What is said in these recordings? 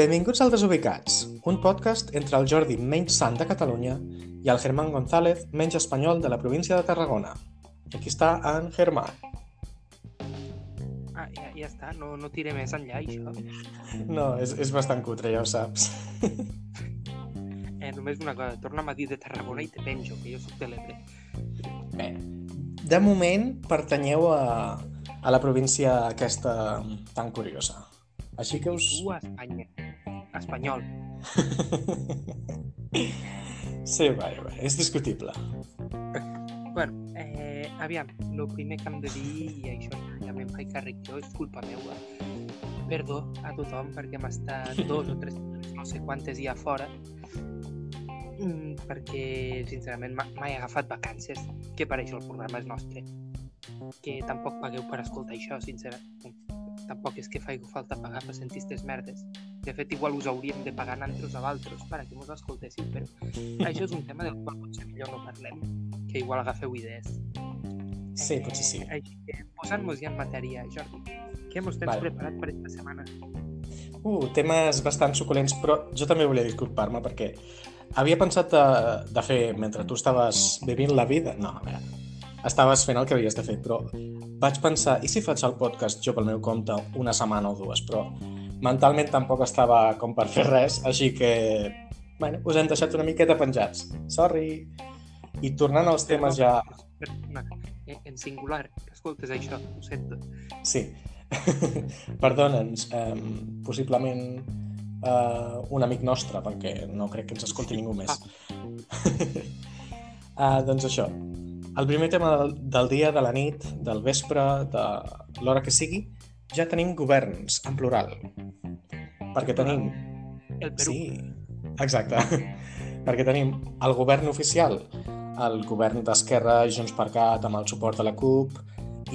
Benvinguts al Desubicats, un podcast entre el Jordi menys sant de Catalunya i el Germán González menys espanyol de la província de Tarragona. Aquí està en Germán. Ah, ja, ja està, no, no tiré més enllà, això. No, és, és bastant cutre, ja ho saps. Eh, només una cosa, torna'm a dir de Tarragona i te penjo, que jo soc de l'Ebre. Bé, de moment pertanyeu a, a la província aquesta tan curiosa. Així que us... Tu a Espanya. Espanyol. Sí, va, va, és discutible. Bueno, eh, aviam, el primer que hem de dir, i això ja me'n faig càrrec jo, és culpa meua. Perdó a tothom perquè hem estat dos o tres, no sé quantes ja fora, mm, perquè, sincerament, ma- mai he agafat vacances, que per això el programa és nostre. Que tampoc pagueu per escoltar això, sincerament. Tampoc és que faig falta pagar per sentir aquestes merdes. De fet, igual us hauríem de pagar nantres a valtros per a que mos escoltéssiu, però això és un tema del qual potser millor no parlem, que igual agafeu idees. Sí, potser sí. Eh, així que, posant-nos ja en matèria, Jordi, què mos tens Vale. preparat per aquesta setmana? Uh, temes bastant suculents, però jo també volia disculpar-me perquè havia pensat de, de fer, mentre tu estaves vivint la vida... No, a veure, estaves fent el que havies de fer, però vaig pensar, i si faig el podcast jo pel meu compte una setmana o dues, però mentalment tampoc estava com per fer res, així que, bueno, us hem deixat una miqueta penjats. Sorry. I tornant als temes ja... Eh, en singular, escoltes això, ho sento. Sí. Perdona'ns, um, possiblement uh, un amic nostre, perquè no crec que ens escolti ningú més. uh, doncs això, el primer tema del, del dia, de la nit, del vespre, de l'hora que sigui, ja tenim governs, en plural. Perquè tenim... El Perú. Sí, exacte. perquè tenim el govern oficial, el govern d'Esquerra Junts per Cat amb el suport de la CUP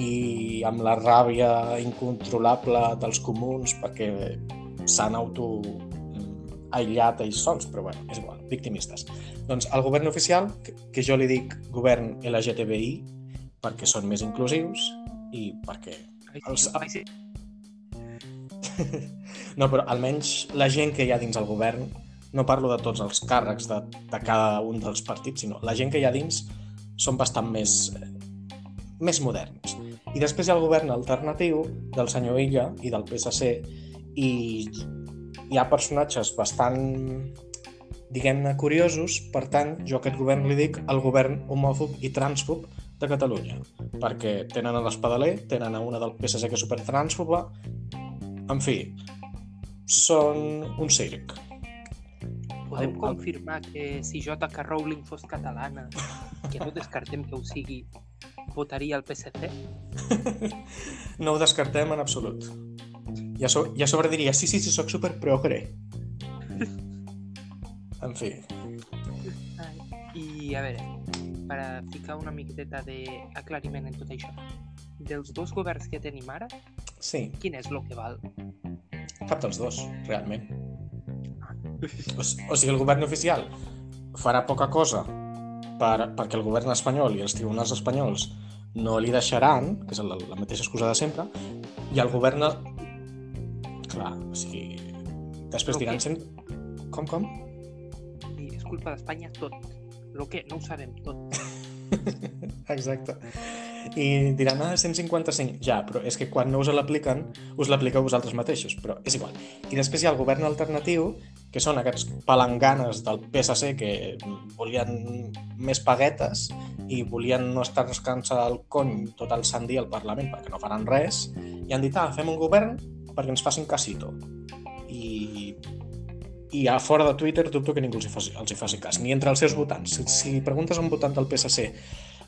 i amb la ràbia incontrolable dels comuns perquè s'han auto mm, aïllat ells sols, però bueno, és igual, victimistes. Doncs el govern oficial, que, jo li dic govern LGTBI, perquè són més inclusius i perquè els- no, però almenys la gent que hi ha dins el govern, no parlo de tots els càrrecs de, de cada un dels partits, sinó la gent que hi ha dins són bastant més, eh, més moderns. I després hi ha el govern alternatiu del senyor Illa i del PSC i hi ha personatges bastant diguem-ne curiosos, per tant, jo a aquest govern li dic el govern homòfob i transfob de Catalunya, perquè tenen a l'Espadaler, tenen a una del PSC que és supertransfoba, en fi, són un circ. Podem El- confirmar que si J.K. Rowling fos catalana, que no descartem que ho sigui, votaria el PSC? No ho descartem en absolut. I a, so I a sobre diria, sí, sí, sí, soc super progre. En fi, I a veure, per a ficar una miqueta d'aclariment en tot això, dels dos governs que tenim ara, sí, quin és el que val? cap dels dos, realment. O, s- o sigui, el govern oficial farà poca cosa per, perquè el govern espanyol i els tribunals espanyols no li deixaran, que és la, la mateixa excusa de sempre, i el govern... Clar, o sigui... Després Però diran... Sent... Com, com? Culpa d'Espanya tot. Lo que no ho sabem tot. Exacte. I diran, ah, 155. Ja, però és que quan no us l'apliquen, us l'apliqueu vosaltres mateixos, però és igual. I després hi ha el govern alternatiu, que són aquests palanganes del PSC que volien més paguetes i volien no estar rascant-se el cony tot el sant dia al Parlament perquè no faran res, i han dit, ah, fem un govern perquè ens facin casito. I, a fora de Twitter dubto que ningú els hi faci, els hi faci cas, ni entre els seus votants. Si, si preguntes a un votant del PSC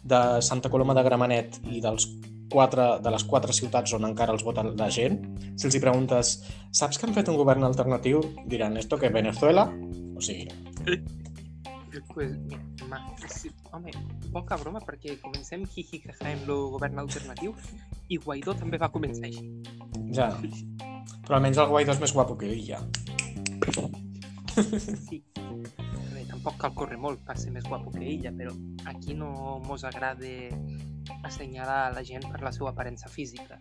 de Santa Coloma de Gramenet i dels quatre, de les quatre ciutats on encara els vota la gent, si els hi preguntes saps que han fet un govern alternatiu? Diran, esto que Venezuela? O sigui, Pues, mira, ma, sí, home, poca broma perquè comencem jiji jaja amb el govern alternatiu i Guaidó també va començar així. ja. Però almenys el Guaidó és més guapo que ella. Sí. Bé, tampoc cal córrer molt per ser més guapo que ella, però aquí no mos agrada assenyalar la gent per la seva aparença física.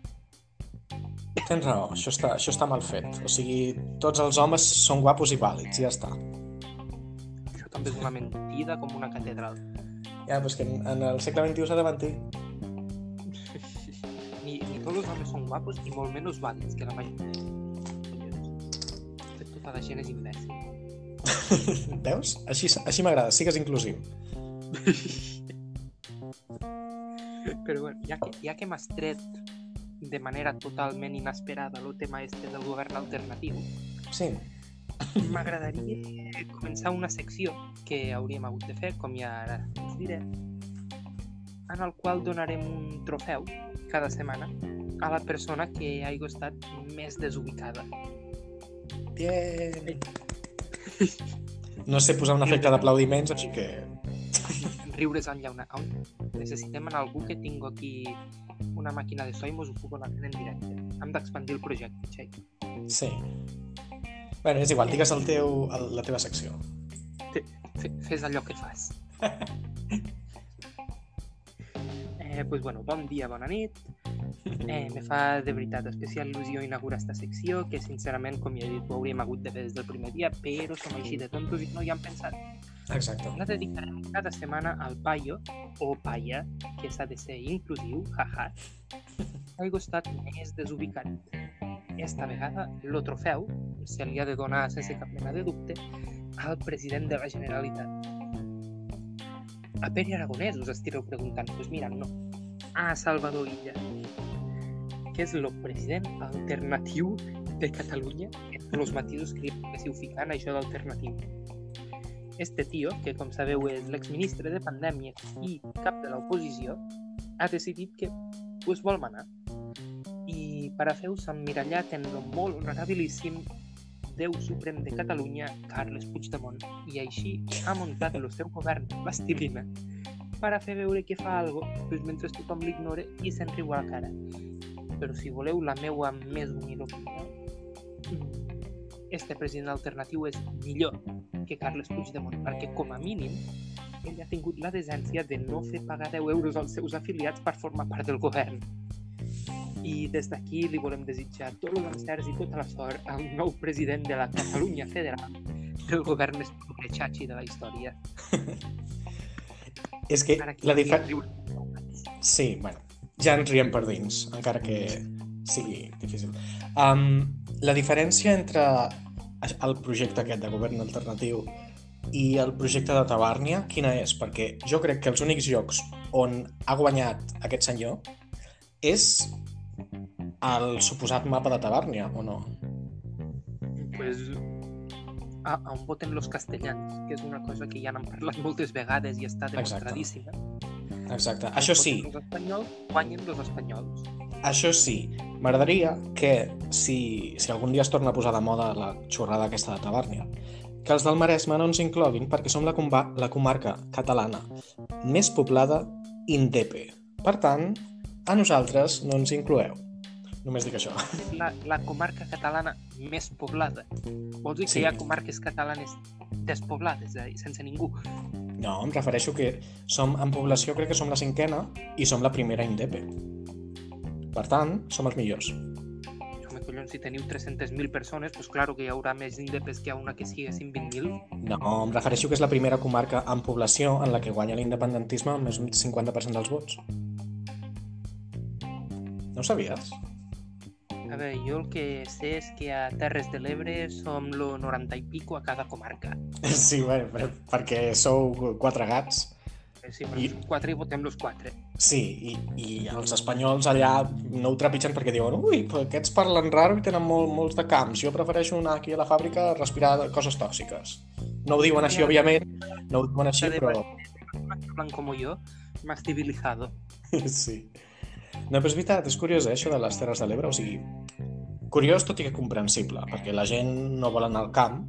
Tens raó, això està, això està mal fet. O sigui, tots els homes són guapos i vàlids, ja està. Això també és una mentida com una catedral. Ja, però és que en, en el segle XXI s'ha de mentir. Ni, ni tots els homes són guapos i molt menys vàlids que la majoria. Tota la gent és imbècil. Veus? Així, així m'agrada, sigues inclusiu. Però bueno, ja que, ja que m'has tret de manera totalment inesperada el tema este del govern alternatiu, Sí, m'agradaria començar una secció que hauríem hagut de fer, com ja ara us diré, en el qual donarem un trofeu cada setmana a la persona que hagi estat més desubicada. bien. No sé posar un efecte d'aplaudiments, així que... Riures enllà una... Necessitem en algú que tingui aquí una màquina de so i mos ho puc anar en directe. Hem d'expandir el projecte, Xai. Sí. Bueno, és igual, digues el teu, el, la teva secció. Fe- Fes allò que fas. Eh, pues bueno, bon dia, bona nit. Eh, me fa de veritat especial il·lusió inaugurar esta secció, que sincerament, com ja he dit, ho hauríem hagut de fer des del primer dia, però som així de tontos i no hi han pensat. Exacte. La dedicarem cada setmana al paio, o paia, que s'ha de ser inclusiu, jaja, ha estat més desubicat. Esta vegada, el trofeu se li ha de donar sense cap mena de dubte al president de la Generalitat. A Pere Aragonès us estireu preguntant, doncs pues mira, no. A Salvador Illa, que és el president alternatiu de Catalunya, entre els matisos que en això d'alternatiu. Este tio, que com sabeu és l'exministre de Pandèmia i cap de l'oposició, ha decidit que pues, vol manar. I per a fer-ho s'ha emmirallat en el molt honorabilíssim Déu Suprem de Catalunya, Carles Puigdemont, i així ha muntat el seu govern plastilina per a fer veure que fa algo pues, mentre tothom l'ignora i se'n riu a la cara. Però si voleu la meua més humil opinió, mm, este president alternatiu és millor que Carles Puigdemont, perquè com a mínim ell ha tingut la decència de no fer pagar 10 euros als seus afiliats per formar part del govern. I des d'aquí li volem desitjar tots els encerts i tota la sort al nou president de la Catalunya Federal, del govern més xatxi de la història. És que la diferència... Sí, bueno, ja ens riem per dins, encara que sigui difícil. Um, la diferència entre el projecte aquest de govern alternatiu i el projecte de Tabàrnia, quina és? Perquè jo crec que els únics llocs on ha guanyat aquest senyor és el suposat mapa de Tabàrnia, o no? pues, a, a on voten los castellans, que és una cosa que ja n'han parlat moltes vegades i està demostradíssima. Exacte. Això sí, Els espanyols guanyen els espanyols. Això sí, m'agradaria que, si, si algun dia es torna a posar de moda la xorrada aquesta de Tabàrnia, que els del Maresme no ens incloguin perquè som la, comba, la comarca catalana més poblada INDEP. Per tant, a nosaltres no ens incloeu. Només dic això. La, la comarca catalana més poblada. Vols dir Sí. que hi ha comarques catalanes despoblades, eh, sense ningú? No, em refereixo que som en població, crec que som la cinquena i som la primera INDEP. Per tant, som els millors. Home, collons, si teniu 300.000 persones, doncs claro que hi haurà més indepes que una que siguessin 20.000. No, em refereixo que és la primera comarca en població en la que guanya l'independentisme amb més d'un 50% dels vots. No ho sabies? A veure, jo el que sé és que a Terres de l'Ebre som lo 90 i pico a cada comarca. Sí, bé, per- perquè sou quatre gats. Eh, Sí, però I- quatre i votem los quatre. Sí, i, i els espanyols allà no ho trepitgen perquè diuen ui, aquests parlen raro i tenen molt, molts de camps. Jo prefereixo anar aquí a la fàbrica a respirar coses tòxiques. No ho diuen així, òbviament, no ho diuen així, però... Hablan como yo, más civilizado. Sí. No, però és veritat, és curiós, eh, això de les Terres de l'Ebre, o sigui, curiós tot i que comprensible, perquè la gent no vol anar al camp,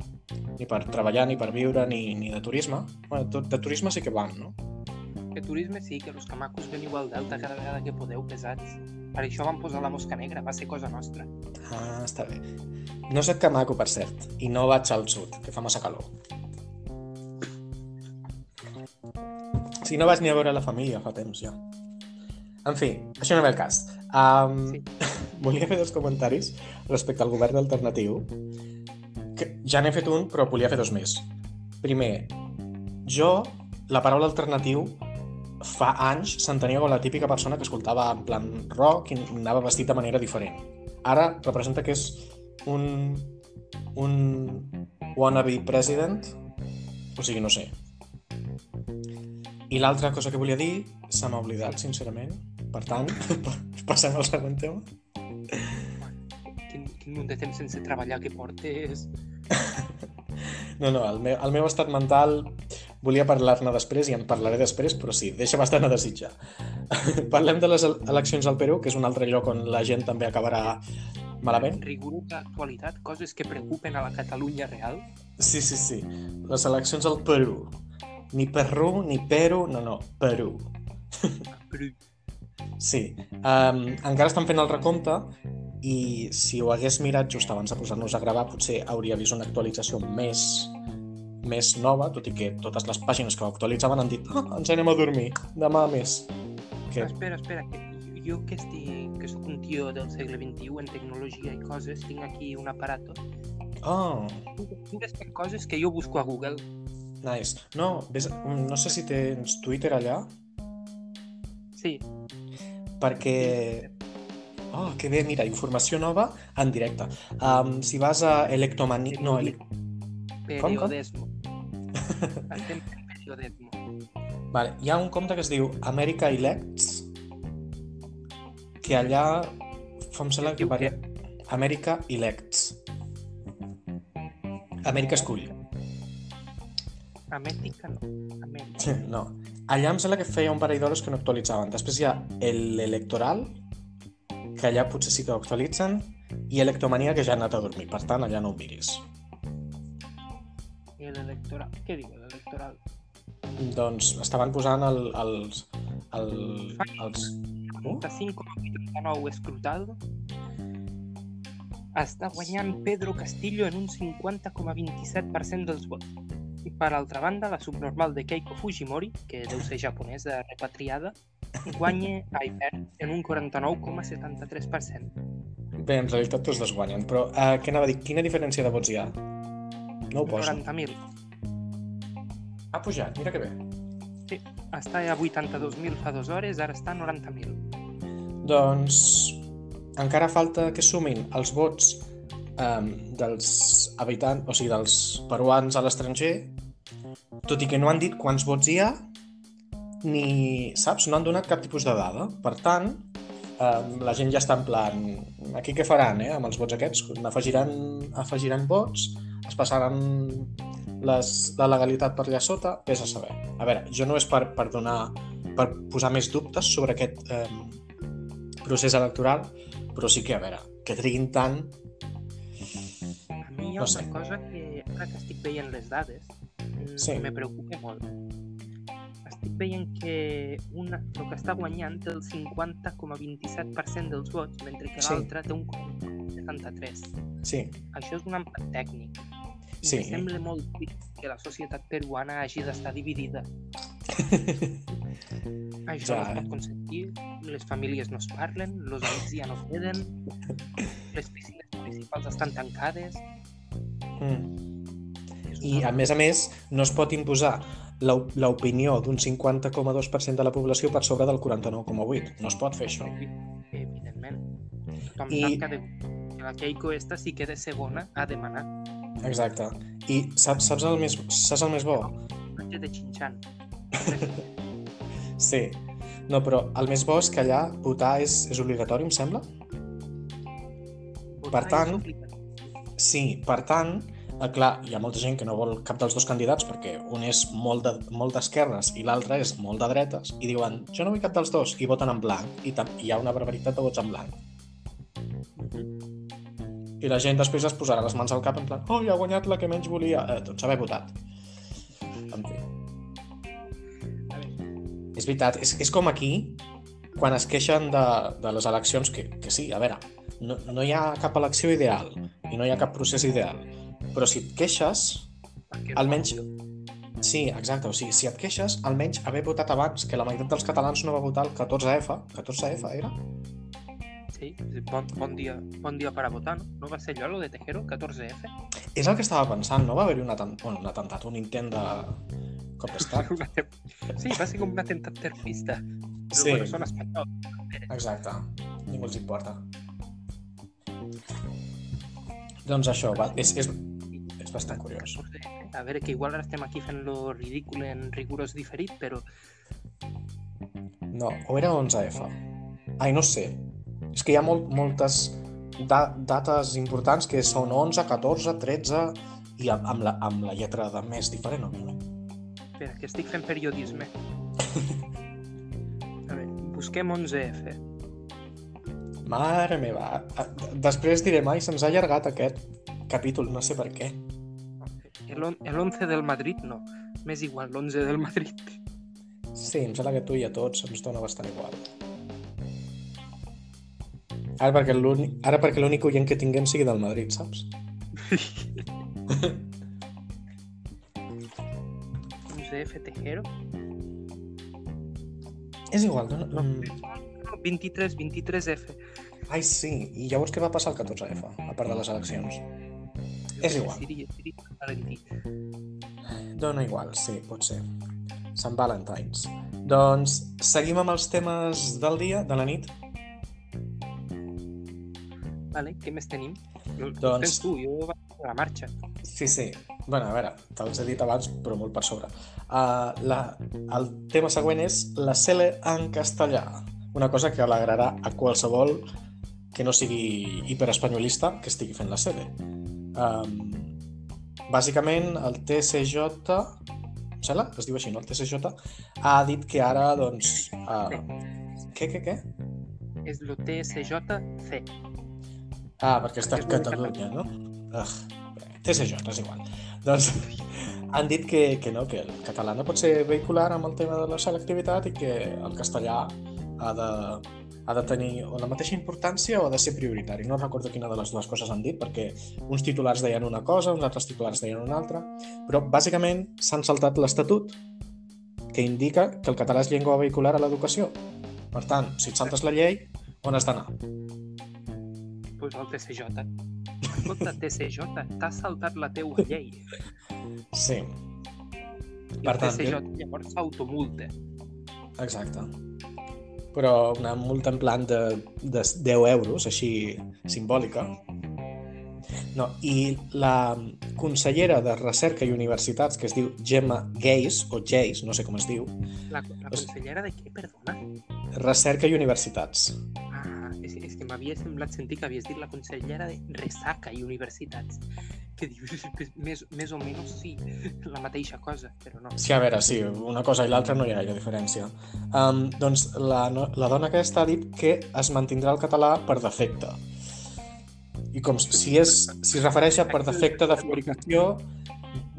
ni per treballar, ni per viure, ni, ni de turisme. Bueno, de turisme sí que van, no? Que turisme sí, que los camacos veniu al Delta cada vegada que podeu, pesats. Per això van posar la mosca negra, va ser cosa nostra. Ah, està bé. No soc camaco, per cert, i no vaig al sud, que fa massa calor. Si no vaig ni a veure la família fa temps, ja. En fi, això no ve el cas. Um, Sí. volia fer dos comentaris respecte al govern alternatiu. Que ja n'he fet un, però volia fer dos més. Primer, jo, la paraula alternatiu, fa anys s'entenia com la típica persona que escoltava en plan rock i anava vestit de manera diferent. Ara representa que és un, un wannabe president, o sigui, no sé. I l'altra cosa que volia dir se m'ha oblidat, sincerament. Per tant, passem al següent tema. Quin, quin munt de temps sense treballar que portes. No, no, el meu, el meu estat mental volia parlar-ne després i en parlaré després, però sí, deixa bastant a desitjar. Parlem de les eleccions al Perú, que és un altre lloc on la gent també acabarà malament. Rigorosa actualitat, coses que preocupen a la Catalunya real. Sí, sí, sí. Les eleccions al Perú. Ni Perú, ni Perú, no, no, Perú. Sí. Um, encara estan fent el recompte i si ho hagués mirat just abans de posar-nos a gravar potser hauria vist una actualització més més nova, tot i que totes les pàgines que actualitzaven han dit oh, ens anem a dormir, demà més. Que... Espera, espera, que jo que estic, que sóc un tio del segle XXI en tecnologia i coses, tinc aquí un aparato. Oh. Tinc aquestes coses que jo busco a Google. Nice. No, ves, no sé si tens Twitter allà. Sí. Perquè Oh, que bé, mira, informació nova en directe. Um, si vas a Electomani... No, ele... Periodismo. Estem en periodismo. Vale, hi ha un compte que es diu America Elects, que allà fa em sembla que varia... America Elects. Amèrica escull. Amèrica no. Amèrica. No. Allà em sembla que feia un parell d'hores que no actualitzaven. Després hi ha l'electoral, que allà potser sí que ho actualitzen, i Electomania, que ja ha anat a dormir. Per tant, allà no ho miris. I l'electoral? Què diu l'electoral? Doncs estaven posant el, els... El, els... Uh? 35,89 escrutado està guanyant Pedro Castillo en un 50,27% dels vots. I per altra banda, la subnormal de Keiko Fujimori, que deu ser japonesa repatriada, guanya perd en un 49,73%. Bé, en realitat tots les guanyen, però uh, què anava a dir? Quina diferència de vots hi ha? No ho poso. 90.000. Ha pujat, mira que bé. Sí, està a 82.000 fa dues hores, ara està a 90.000. Doncs encara falta que sumin els vots um, dels habitants, o sigui, dels peruans a l'estranger, tot i que no han dit quants vots hi ha, ni, saps, no han donat cap tipus de dada. Per tant, eh, la gent ja està en plan, aquí què faran, eh, amb els vots aquests? Afegiran, afegiran vots, es passaran les, la legalitat per allà sota, vés a saber. A veure, jo no és per, per donar, per posar més dubtes sobre aquest eh, procés electoral, però sí que, a veure, que triguin tant... No una sé. cosa que, ara que estic veient les dades, mm, Sí. me preocupa molt. Estic veient que una, el que està guanyant té el 50,27% dels vots, mentre que Sí. l'altre té un 73. Sí, Això és un empat tècnic. Sí. em sembla molt trist que la societat peruana hagi d'estar dividida. Això Ja, no es eh? pot consentir, les famílies no es parlen, els amics ja no queden, les piscines municipals estan tancades... mm. És I, a més a més, no es pot imposar l'op- l'opinió d'un 50,2% de la població per sobre del 49,8%. No es pot fer això. Evidentment. Tothom I- que, de... la Keiko esta sí que de segona ha demanat Exacte. I saps, saps, el, més, saps el més bo? de Xinxan. Sí. No, però el més bo és que allà votar és, és obligatori, em sembla? Per tant, Sí, per tant, eh, clar, hi ha molta gent que no vol cap dels dos candidats perquè un és molt de- molt d'esquerres i l'altre és molt de dretes i diuen, jo no vull cap dels dos, i voten en blanc i hi ha una barbaritat de vots en blanc. I la gent després es posarà les mans al cap en plan, oh, ja ha guanyat la que menys volia, eh, doncs haver votat. En fi. És veritat, és, és com aquí, quan es queixen de, de les eleccions, que, que sí, a veure, no, no hi ha cap elecció ideal i no hi ha cap procés ideal, però si et queixes, almenys... Sí, exacte, o sigui, si et queixes, almenys haver votat abans, que la meitat dels catalans no va votar el 14F, 14F era? Sí, bon, bon, dia, bon dia per a votar, no? No va ser allò, lo de Tejero, 14F? És el que estava pensant, no va haver-hi un, atent... bueno, un atemptat, un intent de cop d'estat. Sí, va ser com un atemptat terrorista. Però Sí. bueno, són espanyols. Exacte, ningú els importa. Doncs això, va, és, és, és bastant curiós. 14F. A veure, que igual ara estem aquí fent lo ridícul en rigorós diferit, però No, o era 11F? Ai, no sé. És que hi ha molt, moltes da dates importants que són 11, 14, 13 i amb, amb, la, amb la lletra de més diferent, òbviament. espera, que estic fent periodisme. A veure, busquem 11F. Mare meva. a- Després diré mai, se'ns ha allargat aquest capítol, no sé per què. El, on- el 11 del Madrid, no. M'és igual, l'11 del Madrid. Sí, em sembla que tu i a tots ens dona bastant igual. Ara perquè l'únic ara perquè l'únic oient que tinguem sigui del Madrid, saps? 11F Tejero. És igual, dona... No, Mm. no, 23, 23F. Ai, sí. I llavors què va passar el 14F, a part de les eleccions? És igual. Siri, Valentí. Dona igual, sí, pot ser. Sant Valentines. Doncs seguim amb els temes del dia, de la nit. Vale, què més tenim? Doncs- doncs... Tens tu, jo vaig a la marxa. Sí, sí. bueno, a veure, te'ls he dit abans, però molt per sobre. Uh, la, el tema següent és la Cele en castellà. Una cosa que alegrarà a qualsevol que no sigui hiperespanyolista que estigui fent la Cele. Um, bàsicament, el TCJ, em sembla que es diu així, no? El TCJ ha dit que ara, doncs... Uh, què, què, què? És lo TSJC. Ah, perquè està a Catalunya, no? Ugh, TCJ, és igual. Doncs han dit que, que no, que el català no pot ser vehicular amb el tema de la selectivitat i que el castellà ha de, ha de tenir o la mateixa importància o ha de ser prioritari. No recordo quina de les dues coses han dit, perquè uns titulars deien una cosa, uns altres titulars deien una altra, però bàsicament s'han saltat l'Estatut que indica que el català és llengua vehicular a l'educació. Per tant, si et saltes la llei, on has d'anar? Pues el TCJ. Escolta, TCJ, t'has saltat la teua llei. Sí, I Per el tant, TCJ llavors s'automulta. Exacte. Però una multa en plan de, de 10 euros, així simbòlica. No, i la consellera de Recerca i Universitats, que es diu Gemma Geis, o Geis, no sé com es diu, La, la consellera de què, perdona? Recerca i Universitats. Ah, m'havia semblat sentir que havies dit la consellera de Resaca i Universitats. Que dius, més, més o menys sí, la mateixa cosa, però no. Sí, a veure, sí, una cosa i l'altra no hi ha gaire diferència. Um, doncs la, no- la dona aquesta ha dit que es mantindrà el català per defecte. I com si, és, si es refereix a per defecte de fabricació,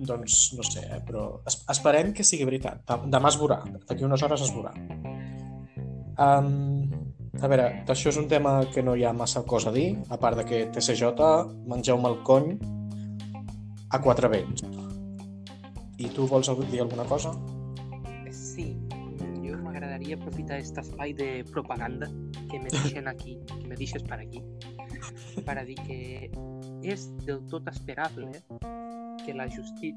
doncs no sé, eh, però es, esperem que sigui veritat. De- Demà es veurà, d'aquí unes hores es veurà. Um, a veure, d'això és un tema que no hi ha massa cosa a dir, a part de que TCJ, mengeu-me el cony a quatre vents. I tu vols dir alguna cosa? Sí, jo m'agradaria aprofitar aquest espai de propaganda que me deixen aquí, que me deixes per aquí, per a dir que és del tot esperable que la, justi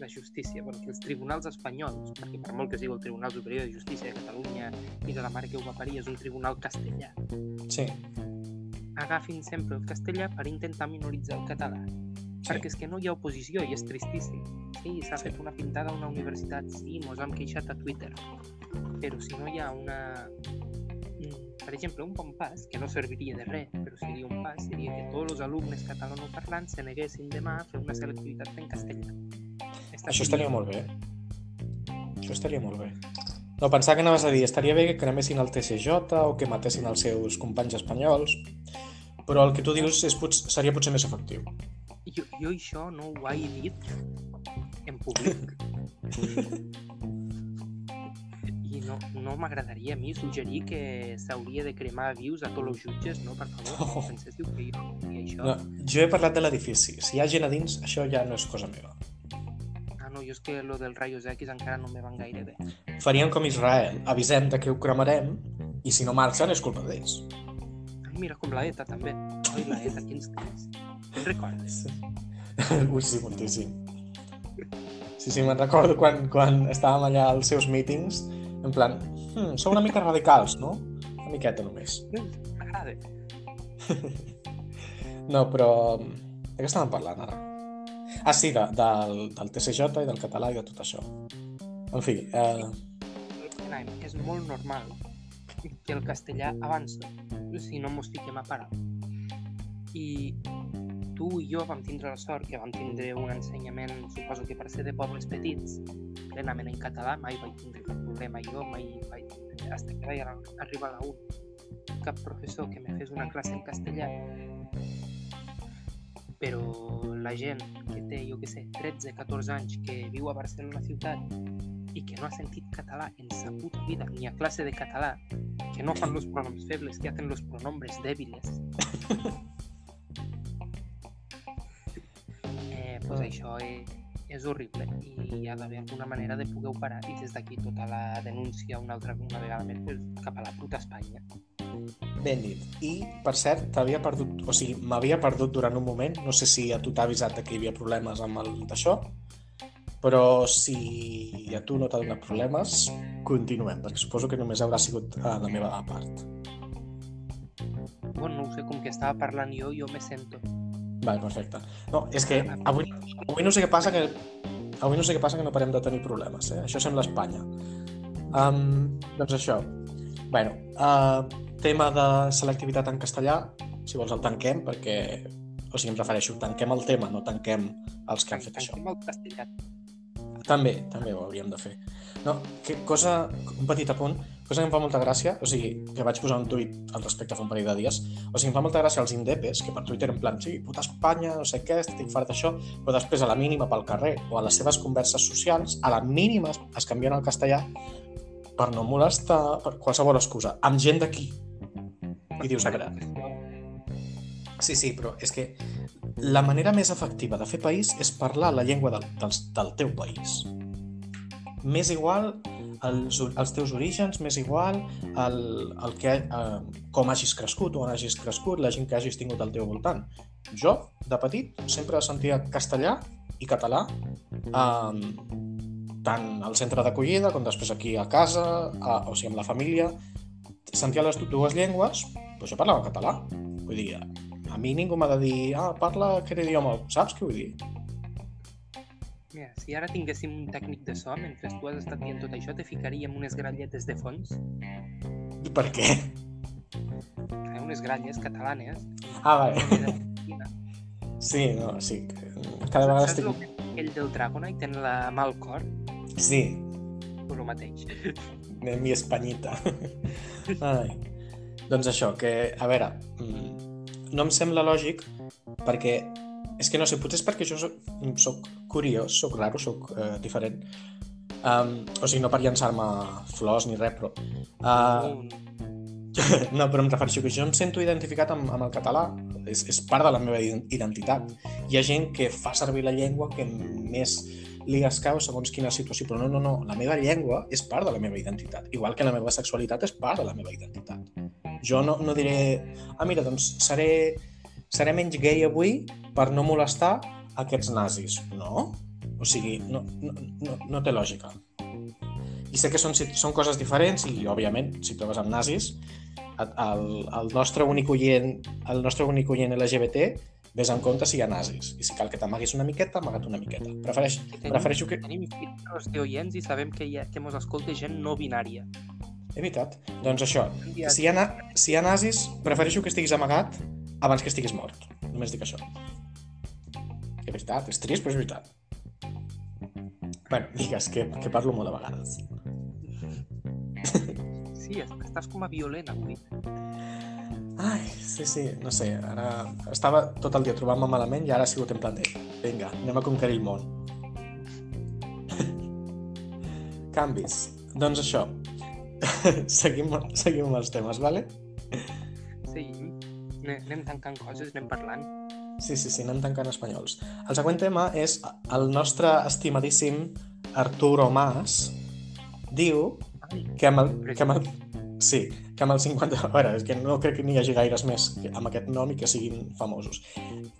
la justícia, bueno, que els tribunals espanyols, perquè per molt que sigui el Tribunal Superior de Justícia de Catalunya i de la mare que ho va parir és un tribunal castellà, Sí, agafin sempre el castellà per intentar minoritzar el català. sí. Perquè és que no hi ha oposició i és tristíssim. Sí, s'ha Sí. fet una pintada a una universitat, sí, mos hem queixat a Twitter. Però si no hi ha una... mm, Per exemple, un bon pas, que no serviria de res, però seria un pas, seria que tots els alumnes catalanoparlants se neguessin demà a fer una selectivitat en castellà. Això estaria molt bé. Això estaria molt bé. No, pensava que anaves a dir, estaria bé que cremessin el TCJ o que matessin els seus companys espanyols, però el que tu dius és, pot, seria potser més efectiu. Jo, jo això no ho he dit en públic. I no, no m'agradaria a mi suggerir que s'hauria de cremar vius a tots els jutges, no? Per favor, Oh. no penséssiu que jo i això... No, jo he parlat de l'edifici. Si hi ha gent a dins, això ja no és cosa meva. No, jo és que lo dels rayos X encara no me van gaire bé. Faríem com Israel. Avisem de que ho cremarem i si no marxen és culpa d'ells. Ai, mira, com la ETA, també. Ai, la ETA, quins temps. Te'n recordes? Ui, sí, moltíssim. Sí, sí, me'n recordo quan, quan estàvem allà als seus mítings, en plan, hmm, sou una mica radicals, no? Una miqueta només. M'agrada. No, però... De què estàvem parlant ara? Ah, sí, de, del, del TCJ i del català i de tot això. En fi, eh, és molt normal que el castellà avança si no mos fiquem a parar. I tu i jo vam tindre la sort que vam tindre un ensenyament, suposo que per ser de pobles petits, plenament en català, mai vaig tindre cap problema jo, mai vaig hasta que vaig ar- arribar a la UN, cap professor que me fes una classe en castellà. Però la gent que té, jo que sé, 13-14 anys, que viu a Barcelona ciutat i que no ha sentit català en sa puta vida, ni a clase de català, que no fan los pronombres febles, que hacen los pronombres débiles. eh, pues Ah. això és, és horrible i hi ha d'haver alguna manera de poder parar i des d'aquí tota la denúncia una altra una vegada més pues, cap a la puta Espanya. Ben dit. I, per cert, t'havia perdut, o sigui, m'havia perdut durant un moment, no sé si a tu t'ha avisat que hi havia problemes amb el d'això, però si a tu no t'ha donat problemes, continuem, perquè suposo que només haurà sigut a la meva part. Bueno, no sé, com que estava parlant jo, jo me sento. Vale, perfecte. No, és que avui, avui no sé què passa que avui no sé què passa que no parem de tenir problemes, eh? Això sembla Espanya. Um, doncs això. bueno, uh, tema de selectivitat en castellà, si vols el tanquem, perquè... O sigui, em refereixo, tanquem el tema, no tanquem els que han fet això. Tanquem el castellà. També, també ho hauríem de fer. No, que cosa, un petit apunt, cosa que em fa molta gràcia, o sigui, que vaig posar un tuit al respecte fa un parell de dies, o sigui, em fa molta gràcia els indepes, que per Twitter en plan, sí, puta Espanya, no sé què, estic fart d'això, però després a la mínima pel carrer o a les seves converses socials, a la mínima es canvien al castellà per no molestar, per qualsevol excusa, amb gent d'aquí. I dius, a veure, Sí, sí, però és que la manera més efectiva de fer país és parlar la llengua del, del, del teu país. M'és igual els, els teus orígens, m'és igual el, el que, eh, com hagis crescut o on hagis crescut, la gent que hagis tingut al teu voltant. Jo, de petit, sempre sentia castellà i català eh, tant al centre d'acollida com després aquí a casa, a, o sigui, amb la família. Sentia les dues llengües, però jo parlava català. Vull dir, a mi ningú m'ha de dir, ah, parla aquest idioma, saps què vull dir? Mira, si ara tinguéssim un tècnic de so, mentre tu has estat dient tot això, te ficaríem unes gralletes de fons, Per què? eh, unes gralles catalanes. Ah, vale. Sí, no, sí. Cada vegada Saps estic... el que aquell del Dragonite en la mà al cor? Sí, Pues el mateix. Mi espanyita. Ai. Doncs això, que, a veure, mm, no em sembla lògic perquè és que no sé, potser és perquè jo soc, soc curiós, soc raro, soc eh, diferent. Um, o sigui, no per llançar-me flors ni res, però... Uh, no, però em refereixo que jo em sento identificat amb, amb el català. És, és part de la meva ident- identitat. Hi ha gent que fa servir la llengua que més li escau segons quina situació, però no, no, no. La meva llengua és part de la meva identitat. Igual que la meva sexualitat és part de la meva identitat. Jo no, no diré, ah, mira, doncs seré, seré menys gay avui per no molestar aquests nazis. No. O sigui, no, no, no, no té lògica. I sé que són, són coses diferents i, òbviament, si trobes amb nazis, el, el nostre únic oient, el nostre únic oient LGBT vés en compte si hi ha nazis. I si cal que t'amaguis una miqueta, amaga't una miqueta. Prefereix, prefereixo que... Tenim filtres d'oients i sabem que, hi ha, que mos escolta gent no binària. He veritat. Doncs això, si hi, ha, si hi ha nazis, prefereixo que estiguis amagat abans que estiguis mort. Només dic això. És veritat, és trist, però és veritat. Bueno, digues que, que parlo molt de vegades. Sí, es- estàs com a violent avui. Ai, sí, sí, no sé, ara estava tot el dia trobant-me malament i ara ha sigut en plan de vinga, anem a conquerir el món. Canvis. Doncs això. seguim, seguim amb els temes, vale? Sí, anem, tancant coses, anem parlant. Sí, sí, sí, anem tancant espanyols. El següent tema és el nostre estimadíssim Arturo Mas diu que amb el, que amb el, Sí, que amb el 50... A veure, és que no crec que n'hi hagi gaires més amb aquest nom i que siguin famosos.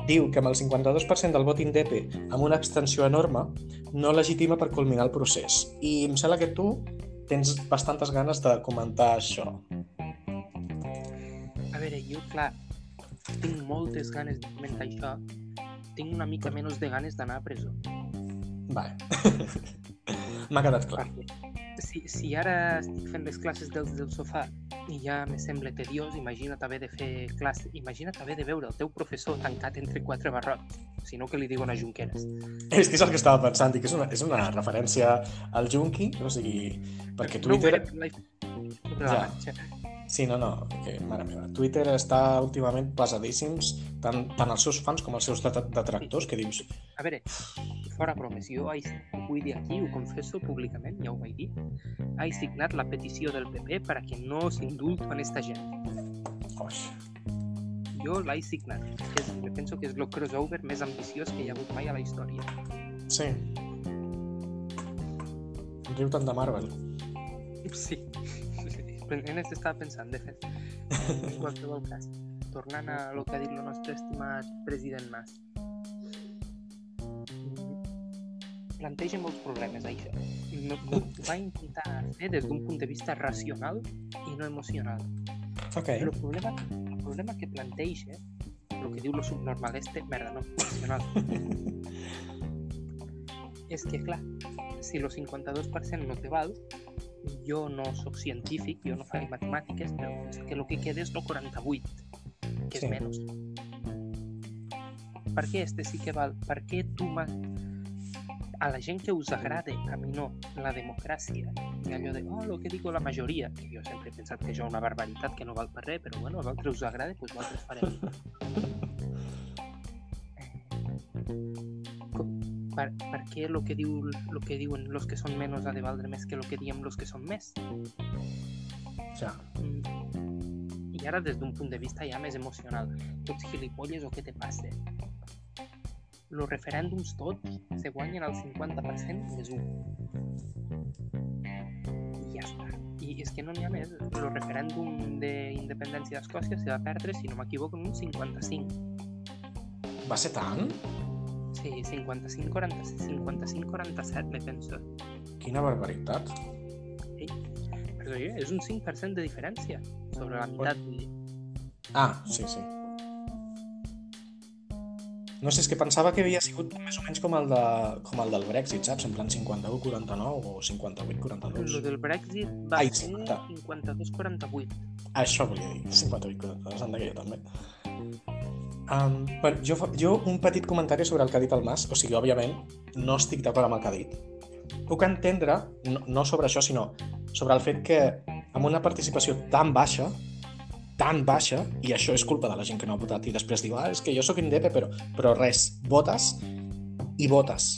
Diu que amb el 52% del vot indepe, amb una abstenció enorme, no legitima per culminar el procés. I em sembla que tu tens bastantes ganes de comentar això. A veure, jo, clar, tinc moltes ganes de comentar això. Tinc una mica menys de ganes d'anar a presó. Vale. M'ha quedat clar. Perquè si, si ara estic fent les classes dels del sofà i ja me sembla tediós, imagina't haver de fer classe, imagina't haver de veure el teu professor tancat entre quatre barrots, si no que li diuen a Junqueras. És que és el que estava pensant, i que és una, és una referència al Junqui, o sigui, perquè Twitter... No, sobre Ja. la. Sí, no, no, que, mare meva, Twitter està últimament pesadíssims, tant, tant els seus fans com els seus det- detractors, que dius, A veure, fora bromes, jo vull dir aquí, ho confesso públicament, ja ho vaig dir, he signat la petició del PP para que no s'indulto en esta gent. oix, Jo l'he signat. És, penso que és el crossover més ambiciós que hi ha hagut mai a la història. sí. Riu tant de Marvel. Sí. En aquest estava pensant, de fet. En qualsevol cas. Tornant a lo que ha dit el nostre estimat president Mas. Planteja molts problemes, això. No, va intentar fer des d'un punt de vista racional i no emocional. Ok. Però el problema, el problema que planteja, el que diu lo subnormal este, merda, no, racional, és que, clar, si el 52% no te val, jo no sóc científic, jo no faig matemàtiques, però és que el que queda és el 48, que és Sí. menys. Per què este sí que val? Per què tu a la gent que us agrada, a mi no, la democràcia, i allò de, oh, el que digo la majoria, que jo sempre he pensat que això és una barbaritat que no val per res, però bueno, a vosaltres us agrada, doncs vosaltres farem. Per, per què el que, diu, lo que diuen los que són menys ha de valdre més que el que diem los que són més? Ja. Mm. I ara des d'un punt de vista ja més emocional. Tots gilipolles o què te passa? Los referèndums tots se guanyen al 50% més 1. I ja està. I és que no n'hi ha més. El referèndum d'independència d'Escòcia se va perdre, si no m'equivoco, en un 55. Va ser tant? Sí, 55-47, 55-47, me penso. Quina barbaritat. Però ja, és un 5% de diferència sobre la meitat. vull dir. Ah, sí, sí. No sé, és que pensava que havia sigut més o menys com el, de, com el del Brexit, saps? En plan 51-49 o 58-42. Lo del Brexit va Ai, ser 50. 52-48. Això volia dir, 58-42, anda que jo també. Um, bueno, jo, jo un petit comentari sobre el que ha dit el Mas, o sigui, òbviament, no estic d'acord amb el que ha dit. Puc entendre, no, no sobre això, sinó sobre el fet que amb una participació tan baixa, tan baixa, i això és culpa de la gent que no ha votat, i després diu, ah, és que jo sóc indepe, però, però res, votes i votes.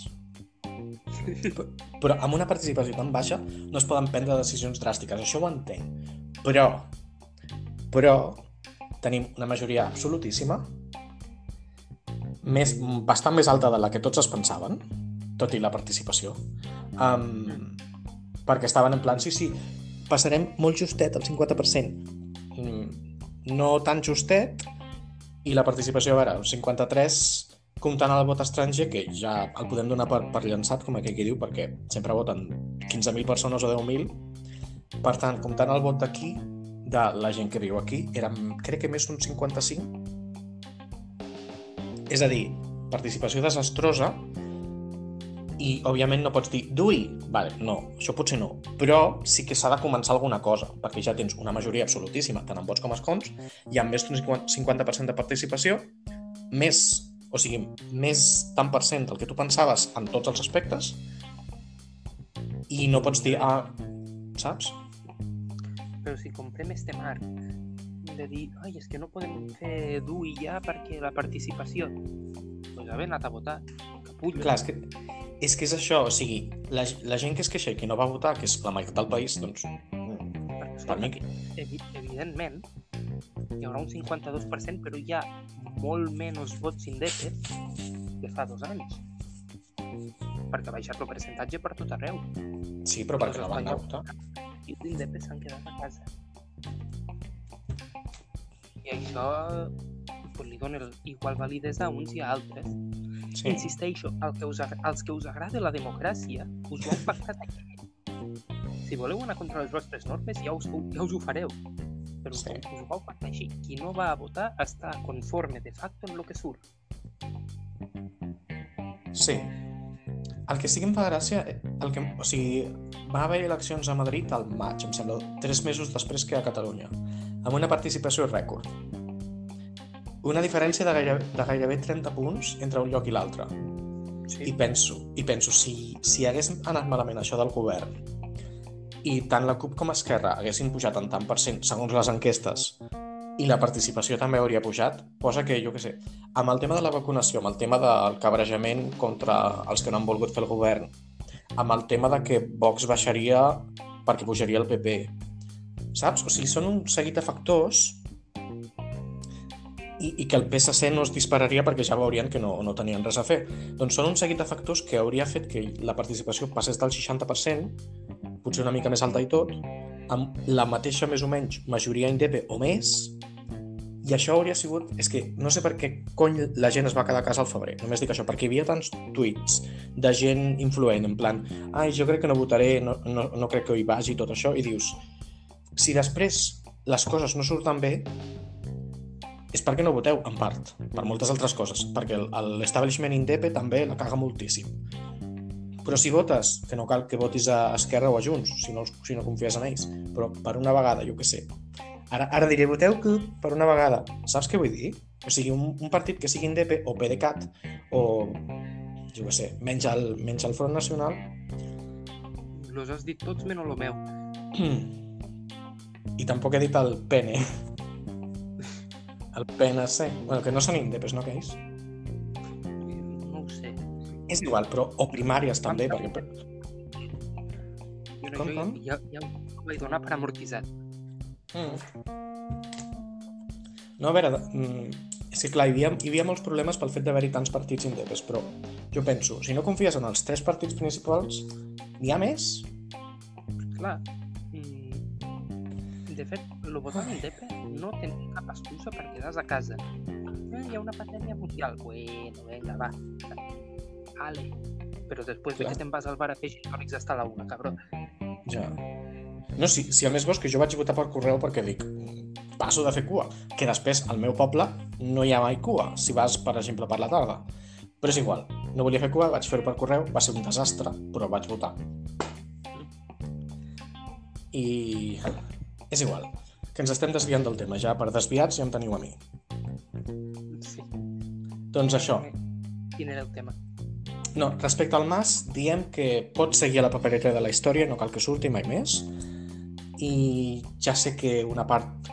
Però, però amb una participació tan baixa no es poden prendre decisions dràstiques, això ho entenc. Però, però, tenim una majoria absolutíssima, més, bastant més alta de la que tots es pensaven, tot i la participació, um, perquè estaven en plan, sí, sí, passarem molt justet, el 50%, mm, no tan justet, i la participació, a veure, el 53 comptant el vot estranger, que ja el podem donar per, per llançat, com aquell que diu, perquè sempre voten 15.000 persones o 10.000, per tant, comptant el vot d'aquí, de la gent que viu aquí, érem, crec que més d'un 55. És a dir, participació desastrosa i, òbviament, no pots dir Dui, vale, no, això potser no, però sí que s'ha de començar alguna cosa, perquè ja tens una majoria absolutíssima, tant en vots com escons, hi ha més d'un 50% de participació, més, o sigui, més tant per cent del que tu pensaves en tots els aspectes, i no pots dir, ah, saps? Però si comprem este marc de dir, ai, és que no podem fer DUI ja perquè la participació... Doncs haver anat a votar, capullo. Clar, és que, és que és això, o sigui, la, la gent que es queixa i que no va votar, que és la meitat del país, doncs... Per mi evi evidentment, hi haurà un 52%, però hi ha molt menys vots indepes que fa dos anys. Perquè ha baixat el percentatge per tot arreu. Sí, però perquè no van anar a votar e tindré pensant quedar a casa. I això pues, li igual validesa a uns i a altres. Sí. Insisteixo, el que us, als que us agrada la democràcia, us ho han pactat aquí. Si voleu anar contra les vostres normes, ja us, ja us ho fareu. Però sí. us, us ho vau pactar així. Qui no va a votar està conforme de facto en el que surt. Sí, el que sí que em fa gràcia, eh, el que, o sigui, va haver eleccions a Madrid al maig, em sembla, tres mesos després que a Catalunya, amb una participació rècord. Una diferència de gairebé, de gairebé 30 punts entre un lloc i l'altre. I penso, i penso si, si hagués anat malament això del govern i tant la CUP com Esquerra haguessin pujat en tant per cent, segons les enquestes, i la participació també hauria pujat, posa que, jo què sé, amb el tema de la vacunació, amb el tema del cabrejament contra els que no han volgut fer el govern, amb el tema de que Vox baixaria perquè pujaria el PP, saps? O sigui, són un seguit de factors i, i que el PSC no es dispararia perquè ja veurien que no, no tenien res a fer. Doncs són un seguit de factors que hauria fet que la participació passés del 60%, potser una mica més alta i tot, amb la mateixa més o menys majoria indep o més, i això hauria sigut... És que no sé per què cony la gent es va quedar a casa al febrer. Només dic això, perquè hi havia tants tuits de gent influent, en plan ai, jo crec que no votaré, no, no, no crec que hi vagi, tot això, i dius si després les coses no surten bé és perquè no voteu, en part, per moltes altres coses, perquè l'establishment indepe també la caga moltíssim. Però si votes, que no cal que votis a Esquerra o a Junts, si no, si no confies en ells, però per una vegada, jo que sé, Ara, ara diré, voteu que per una vegada. Saps què vull dir? O sigui, un, un partit que sigui indepe o PDeCAT o, jo què sé, menys el, menys el Front Nacional, Los has dit tots menys el meu. i tampoc he dit el PN. El PNC. Bueno, que no són indepes, no, ho sé. És igual, però... O primàries també, Ah, perquè... Jo, Com, jo com? ja, ja ho vaig donar per amortitzat. Mm. No, a veure, mm, és que clar, hi havia, hi havia molts problemes pel fet d'haver-hi tants partits indepes, però jo penso, si no confies en els tres partits principals, n'hi ha més? Clar, de fet, el votant indepe no té cap excusa per quedar-se a casa. Eh, hi ha una pandèmia mundial. Bueno, venga, va. Ale. Però després de Clar. que te'n vas al bar a fer gintònics hasta la una, cabró. Ja. No, si, si a més vols que jo vaig votar per correu perquè dic, passo de fer cua, que després al meu poble no hi ha mai cua, si vas, per exemple, per la tarda. Però és igual, no volia fer cua, vaig fer-ho per correu, va ser un desastre, però vaig votar. I és igual, que ens estem desviant del tema, ja per desviats ja em teniu a mi. Sí. Doncs això, Quin era el tema? No, respecte al Mas, diem que pot seguir a la papereta de la història, no cal que surti mai més, i ja sé que una part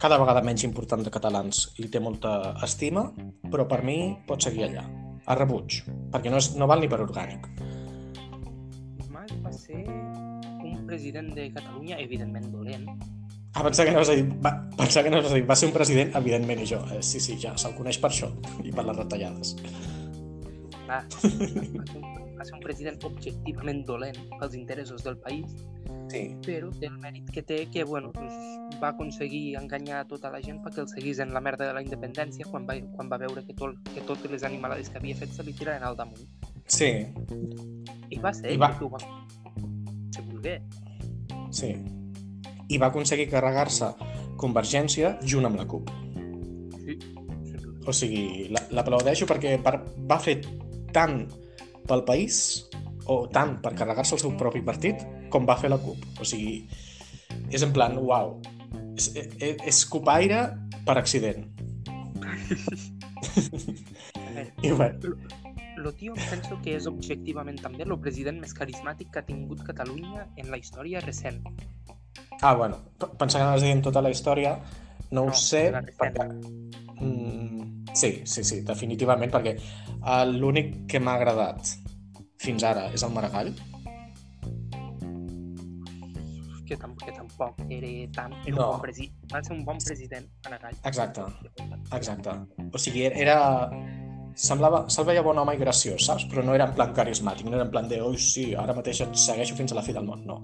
cada vegada menys important de catalans li té molta estima, però per mi pot seguir allà, a rebuig, perquè no, és, no val ni per orgànic. Mas va ser un president de Catalunya, evidentment dolent, Ah, pensava que anaves a dir, va, pensava que anaves a dir, va ser un president, evidentment, i jo, eh, sí, sí, ja, se'l coneix per això, i per les retallades. Va va ser un president objectivament dolent pels interessos del país, Sí, però té el mèrit que té que, bueno, pues, va aconseguir enganyar tota la gent perquè el seguís en la merda de la independència quan va, quan va veure que, tot, que totes les animalades que havia fet se li tiraven al damunt. sí, I va ser I va- que ho va si volgué. sí. I va aconseguir carregar-se Convergència junt amb la CUP. Sí. O sigui, la- l'aplaudeixo perquè per, va fer tant pel país o tant per carregar-se el seu propi partit com va fer la CUP. O sigui, és en plan, uau, és, és, és copaire per accident. I bé, Lo tio penso que és objectivament també el president més carismàtic que ha tingut Catalunya en la història recent. ah, bueno, p- pensava que anaves dient tota la història, no, ho No, sé, la recent. perquè... Mm, sí, sí, sí, definitivament, perquè uh, l'únic que m'ha agradat fins ara és el Maragall, Que, tam que tampoc era tan... Era No. un bon presi va ser un bon president, Maragall. Exacte. Exacte. O sigui, era... Semblava... Se'l veia bon home i graciós, saps? Però no era en plan carismàtic, no era en plan de oi, sí, ara mateix et segueixo fins a la fi del món, no.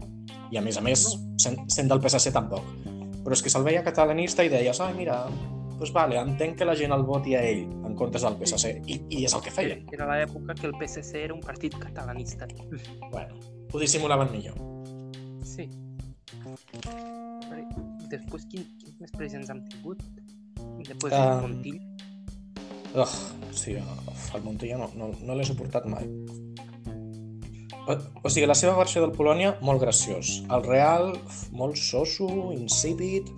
I a més a més, sent, sent del PSC tampoc. Però és que se'l veia catalanista i deies, ai, mira, doncs vale, entenc que la gent el voti a ell en comptes del PSC, i, i és el que feien. Era l'època que el PSC era un partit catalanista. Bueno, ho dissimulaven millor. Sí. Després, quin, quins més presents hem tingut? Després Um, del Montill. Ugh, sí, uf, el Montilla no, no, no l'he suportat mai. O, o sigui, la seva versió del Polònia, molt graciós. El Real, molt soso, insípid,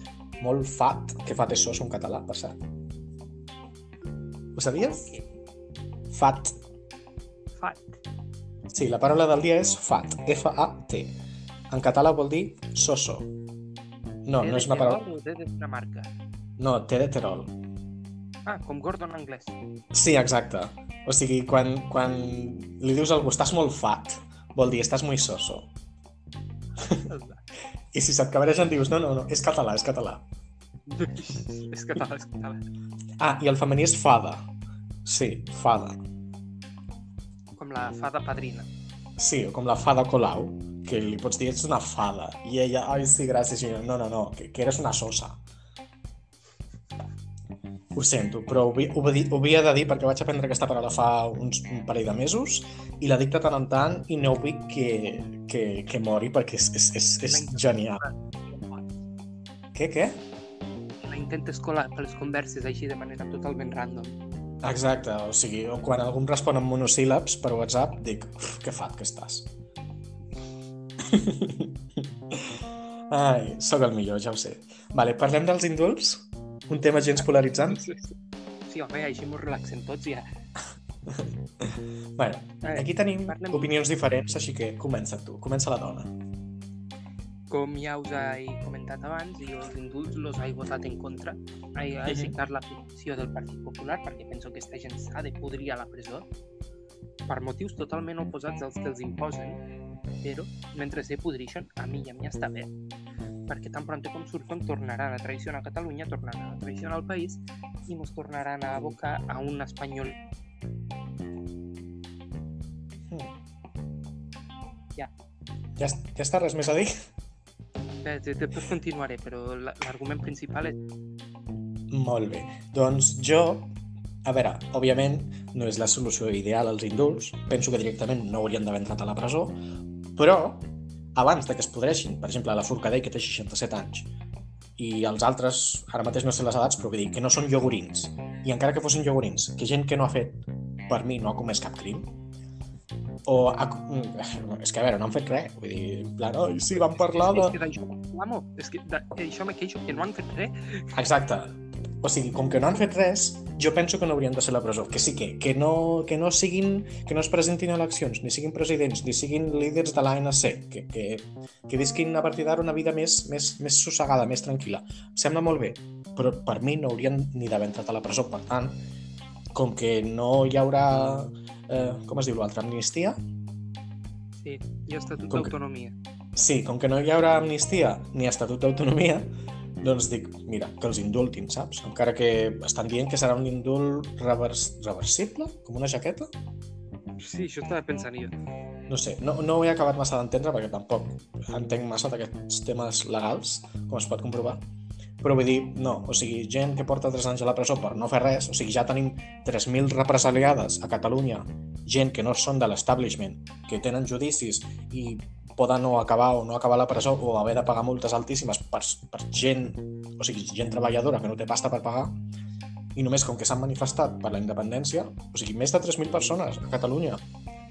molt fat, que fat és soso en català, per cert. Ho sabies? Fat. Fat. Sí, la paraula del dia és fat, F-A-T. En català vol dir soso. No, no és una paraula... O de Dinamarca? No, té de Terol. Ah, com Gordon anglès. Sí, exacte. O sigui, quan, quan li dius a algú estàs molt fat, vol dir estàs muy soso. I si se't cabregen dius no, no, no, és català, és català. és català, és català. Ah, i el femení és fada. Sí, fada. Com la fada padrina. Sí, o com la fada Colau, que li pots dir ets una fada. I ella, ai, sí, gràcies. I jo, no, no, no, que, que eres una sosa. Ho sento, però ho, ho, ho havia de dir perquè vaig aprendre aquesta paraula fa uns un parell de mesos i la dic de tant en tant i no vull que, que, que mori perquè és, és, és, és genial. Què, què? La intentes colar per les converses així de manera totalment random. Exacte, o sigui, quan algú em respon amb monosíl·labs per WhatsApp, dic, "Uf, que fat que estàs. Ai, sóc el millor, ja ho sé. Vale, parlem dels indults? Un tema gens polaritzant? Sí, sí. sí home, així m'ho relaxem tots ja. Bueno, aquí tenim parlem- opinions diferents, així que comença tu, comença la dona. Com ja us he comentat abans, jo els indults els he votat en contra. He, signat la petició del Partit Popular perquè penso que aquesta gent s'ha de podrir a la presó per motius totalment oposats als que els imposen, però mentre se podreixen, a mi i a mi està bé. Perquè tan pront com surten tornaran a traicionar Catalunya, tornaran a traicionar el país i ens tornaran a abocar a un espanyol Hmm. Ja. Ja, ja està, res més a dir? Eh, de- Després continuaré, però la- l'argument principal és Molt bé. Doncs jo, a veure, òbviament no és la solució ideal als indults, penso que directament no haurien d'haver entrat a la presó, però abans de que es podreixin, per exemple, la Forcadell que té 67 anys, i els altres, ara mateix no sé les edats, però vull dir que no són iogurins, i encara que fossin iogurins, que gent que no ha fet, per mi, no ha comès cap crim, o ha, mm, és que a veure, no han fet res, vull dir, en plan, oi, sí, van parlar de... És que d'això és que d'això me queixo, que no han fet res. Exacte. O sigui, com que no han fet res, jo penso que no haurien de ser a la presó. Que sí que, que no, que no siguin, que no es presentin a eleccions, ni siguin presidents, ni siguin líders de l'ANC, que, que, que visquin a partir d'ara una vida més, més, més sossegada, més tranquil·la. Em sembla molt bé, però per mi no haurien ni d'haver entrat a la presó. Per tant, com que no hi haurà, eh, com es diu l'altre, amnistia? Sí, i estatut que- d'autonomia. Sí, com que no hi haurà amnistia ni estatut d'autonomia, doncs dic, mira, que els indultin, saps? Encara que estan dient que serà un indult revers... reversible, com una jaqueta. Sí, això estava pensant jo. No sé, no, no ho he acabat massa d'entendre perquè tampoc entenc massa d'aquests temes legals, com es pot comprovar. Però vull dir, no, o sigui, gent que porta 3 anys a la presó per no fer res, o sigui, ja tenim 3.000 represaliades a Catalunya, gent que no són de l'establishment, que tenen judicis i poden no acabar o no acabar la presó o haver de pagar multes altíssimes per, per gent, o sigui, gent treballadora que no té pasta per pagar, i només com que s'han manifestat per la independència, o sigui, més de 3.000 persones a Catalunya,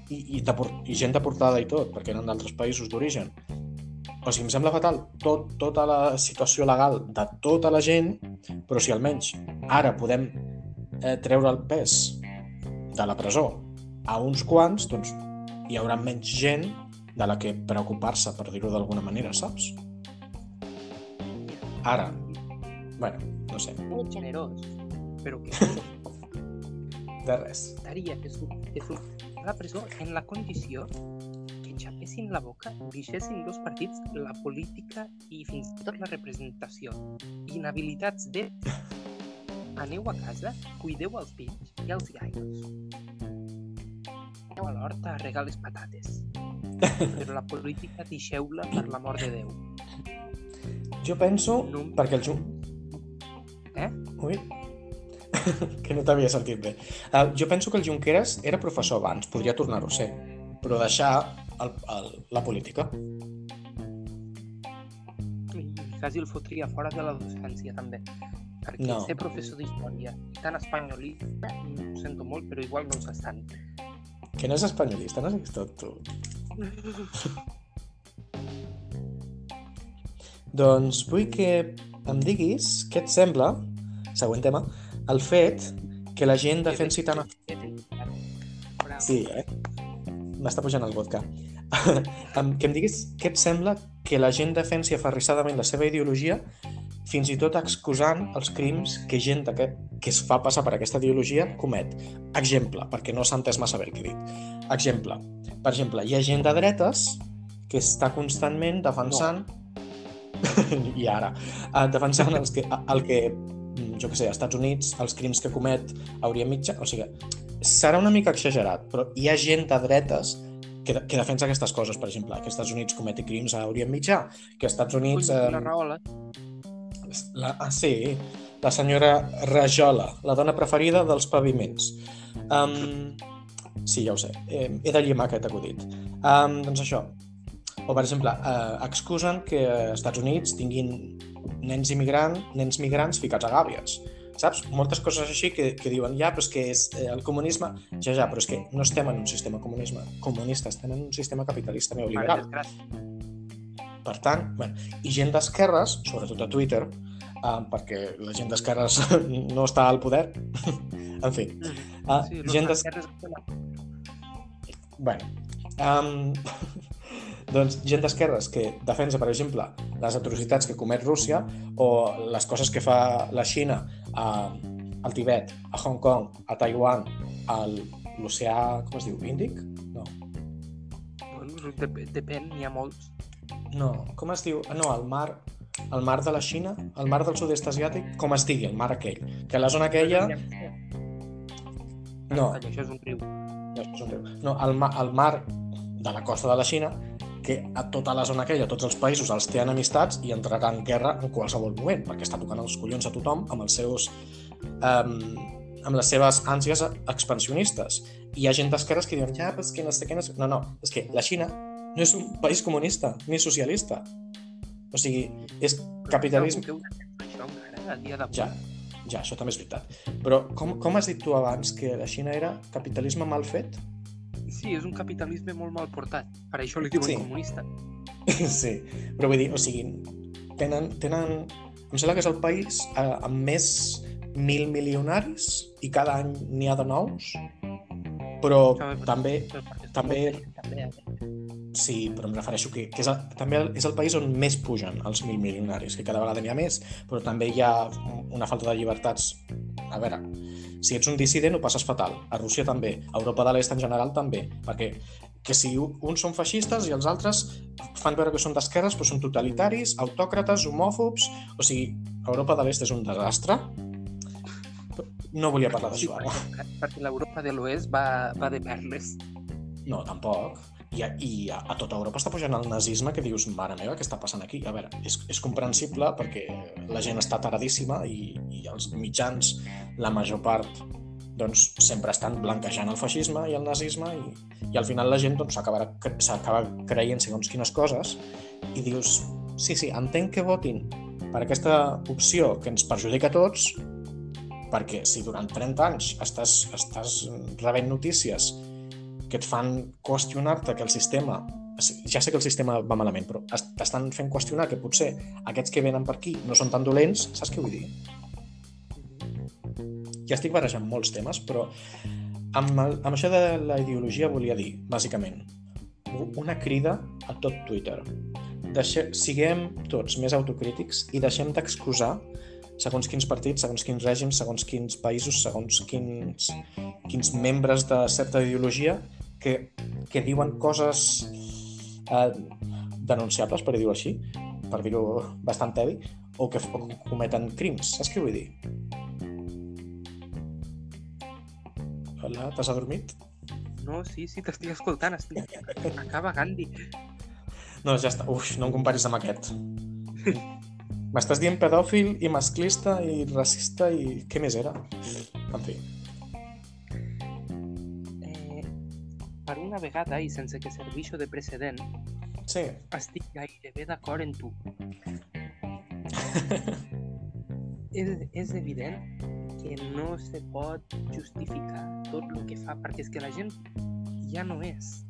i, i, i gent deportada i tot, perquè eren d'altres països d'origen. O sigui, em sembla fatal tot, tota la situació legal de tota la gent, però si almenys ara podem eh, treure el pes de la presó a uns quants, doncs hi haurà menys gent de la que preocupar-se, per dir-ho d'alguna manera, saps? Ara, bueno, no sé, Molt generós, però que de res. estaria que surt, que surt a la presó en la condició xapessin la boca, deixessin dos partits la política i fins i tot la representació. Inhabilitats de... Aneu a casa, cuideu els fills i els gaios. Aneu a l'horta a regar les patates. Però la política deixeu-la per l'amor de Déu. Jo penso, No- perquè el... Ju... Eh? Ui, que no t'havia sentit bé. Uh, jo penso que el Junqueras era professor abans, podria tornar-ho a ser, però deixar el, el, la política. I quasi el fotria fora de la docència, també. Perquè No. ser professor d'història i tan espanyolista, ho sento molt, però igual no ens estan. Que no és espanyolista, no és tot tu. Doncs vull que em diguis què et sembla, següent tema, el fet que la gent defensi. Bravo. Sí, eh? M'està pujant el vodka. Que em diguis què et sembla que la gent defensi aferrissadament la seva ideologia fins i tot excusant els crims que gent d'aquest que es fa passar per aquesta ideologia comet. Exemple, perquè no s'ha entès massa bé el que he dit. Exemple, per exemple, hi ha gent de dretes que està constantment defensant i ara, uh, defensant els que, el que jo que sé, als Estats Units, els crims que comet a Orient Mitjà, o sigui, serà una mica exagerat, però hi ha gent de dretes que, que defensa aquestes coses, per exemple, que Estats Units cometi crims a Orient Mitjà, que Estats Units... Collons, la Eh, Rahola. la, ah, sí, la senyora Rajola, la dona preferida dels paviments. Um, sí, ja ho sé, eh, he de llimar aquest acudit. Um, doncs això, o per exemple, eh, excusen que als Estats Units tinguin nens immigrants, nens migrants ficats a gàbies. Saps? Moltes coses així que, que diuen, ja, però és que és eh, el comunisme... Ja, ja, però és que no estem en un sistema comunisme comunista, estem en un sistema capitalista neoliberal. Per tant, bueno, i gent d'esquerres, sobretot a Twitter, eh, perquè la gent d'esquerres no està al poder, en fi, eh, Sí, gent d'esquerres... esquerres... Bueno, um, doncs gent d'esquerres que defensa, per exemple, les atrocitats que comet Rússia o les coses que fa la Xina a, al Tibet, a Hong Kong, a Taiwan, a l'oceà, com es diu, Índic? No, Bueno, dep depèn, n'hi ha molts. no, com es diu? No, el mar, el mar de la Xina, el mar del sud-est asiàtic, com es digui, el mar aquell. Que la zona aquella... No, Això és un riu. No, és un riu. No, el, ma el mar de la costa de la Xina, que a tota la zona aquella, tots els països els té enemistats i entrarà en guerra en qualsevol moment, perquè està tocant els collons a tothom amb els seus... Um, amb les seves ànsies expansionistes. I hi ha gent d'esquerres que diuen, ja, però és que no sé què... No, sé... no, no, és que la Xina no és un país comunista ni socialista. O sigui, és capitalisme... Però això encara, a dia d'avui. Ja, ja, això també és veritat. Però com, com has dit tu abans que la Xina era capitalisme mal fet? Sí, és un capitalisme molt mal portat. Per això li diuen Sí. comunista. Sí, però vull dir, o sigui, tenen, tenen... Em sembla que és el país eh, amb més mil milionaris i cada any n'hi ha de nous, però també, perquè també- també, eh? sí, però em refereixo que, que és el, també és el país on més pugen els mil milionaris, que cada vegada n'hi ha més, però també hi ha una falta de llibertats. A veure, si ets un dissident ho passes fatal. A Rússia també, a Europa de l'Est en general també, perquè que si uns són feixistes i els altres fan veure que són d'esquerres però són totalitaris, autòcrates, homòfobs, o sigui, Europa de l'Est és un desastre. No volia parlar d'això ara. perquè, perquè l'Europa de l'Oest va, va de perles. No, tampoc. I, a, i a, a tota Europa està pujant el nazisme que dius, mare meva, què està passant aquí? A veure, és, és comprensible perquè la gent està taradíssima i, i els mitjans, la major part, doncs sempre estan blanquejant el feixisme i el nazisme i, i al final la gent doncs, s'acaba creient segons quines coses i dius, sí, sí, entenc que votin per aquesta opció que ens perjudica a tots perquè si durant 30 anys estàs, estàs rebent notícies que et fan qüestionar-te que el sistema ja sé que el sistema va malament, però es- t'estan fent qüestionar que potser aquests que venen per aquí no són tan dolents, saps què vull dir? Ja estic barrejant molts temes, però amb, el, amb això de la ideologia volia dir, bàsicament, una crida a tot Twitter. Deixe, siguem tots més autocrítics i deixem d'excusar segons quins partits, segons quins règims, segons quins països, segons quins, quins membres de certa ideologia que, que diuen coses eh, denunciables, per dir-ho així, per dir-ho bastant heavy, o que, o que cometen crims. Saps què vull dir? Hola, t'has adormit? No, sí, sí, t'estic escoltant. Estic... Acaba Gandhi. No, ja està. Uf, no em comparis amb aquest. M'estàs dient pedòfil i masclista i racista i què més era? En fi. Per una vegada, i sense que serveixo de precedent, Sí. estic gairebé d'acord en tu. és, és evident que no se pot justificar tot el que fa, perquè és que la gent ja no és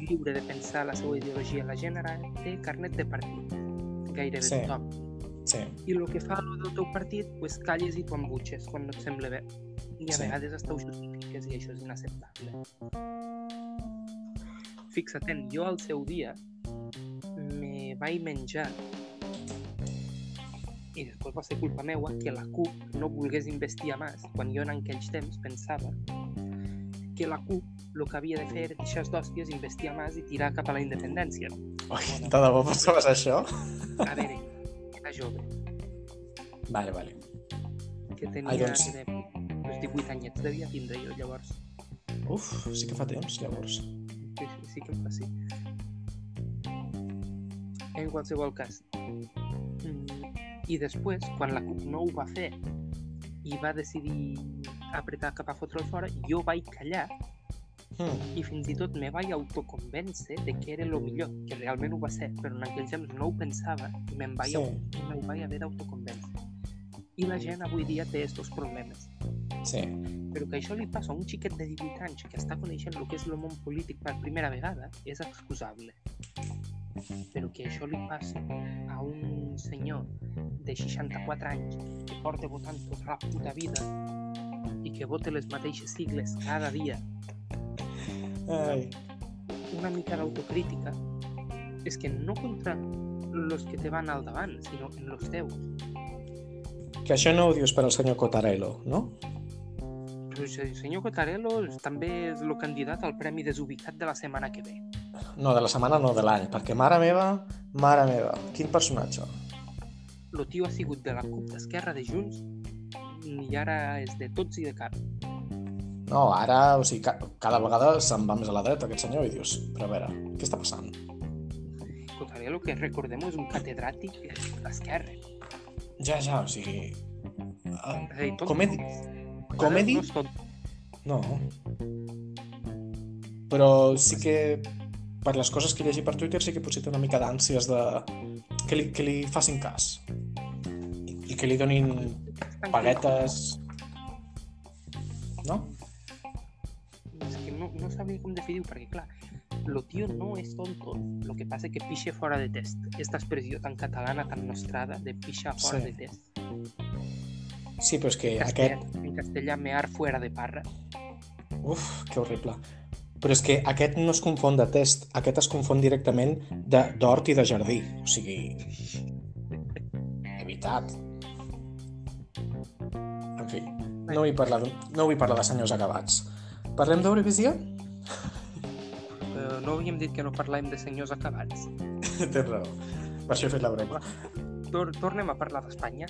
lliure de pensar la seva ideologia. La gent ara té carnet de partit, gairebé Sí. tothom. Sí. I el que fa el del teu partit, pues calles i t'ho embutxes quan no et sembla bé. I a Sí. vegades hasta ho justifiques i això és inacceptable. Fixa't, en, jo al seu dia me vaig menjar i després va ser culpa meua que la CUP no volgués investir més quan jo en aquells temps pensava que la CUP el que havia de fer era deixar d'hòsties, investir més i tirar cap a la independència. Ui, de debò pensaves això? A veure, era jove, Vale, vale. que tenia Ai, doncs- de, uns 18 anyets devia tindre jo llavors. Uf, sí que fa temps, llavors. Sí, sí, sí que fa sí. En qualsevol cas. Mm, I després, quan la CUP no ho va fer i va decidir apretar cap a fotre'l fora, jo vaig callar Mm. i fins i tot me vaig autoconvèncer de que era el millor, que realment ho va ser, però en aquells temps no ho pensava i me'n vaig, Sí. me vaig haver d'autoconvèncer. I la gent avui dia té estos problemes. Sí. Però que això li passa a un xiquet de 18 anys que està coneixent el que és el món polític per primera vegada és excusable. Però que això li passa a un senyor de 64 anys que porta votant tota la puta vida i que vota les mateixes sigles cada dia, Ai. una mica d'autocrítica, és que no contra los que te van al davant, sinó en los teus. Que això no ho dius per al senyor Cotarello, no? Senyor Cotarello també és el candidat al Premi Desubicat de la setmana que ve. No, de la setmana no, de l'any, perquè mare meva, mare meva, quin personatge. el tio ha sigut de la CUP d'Esquerra de Junts i ara és de tots i de cap. No, ara, o sigui, ca cada vegada se'n va més a la dreta aquest senyor i dius, però a veure, què està passant? Cotarello, que recordem és un catedràtic d'Esquerra. Ja, ja, o sigui... Uh, com he dit... Com he Cotarello dit... No. No. Però sí que per les coses que he llegit per Twitter sí que potser té una mica d'ànsies de... Que li, que li facin cas. I, i que li donin paguetes... No? És que no, no sabria com definir-ho, perquè clar, lo tio no és tonto, lo que passa que pixe fora de test. Esta expressió tan catalana, tan nostrada, de pixar fora Sí. de test. Sí, però és que En aquest... castellà, en castellà, mear fuera de parra. Uf, que horrible. Però és que aquest no es confon de test, aquest es confon directament de- d'hort i de jardí. O sigui... Evitat. En fi, no vull parlar, no vull parlar de senyors acabats. Parlem d'Eurovisió? Però no havíem dit que no parlàvem de senyors acabats. Tens raó. Per això he fet la broma. Tor tornem a parlar d'Espanya.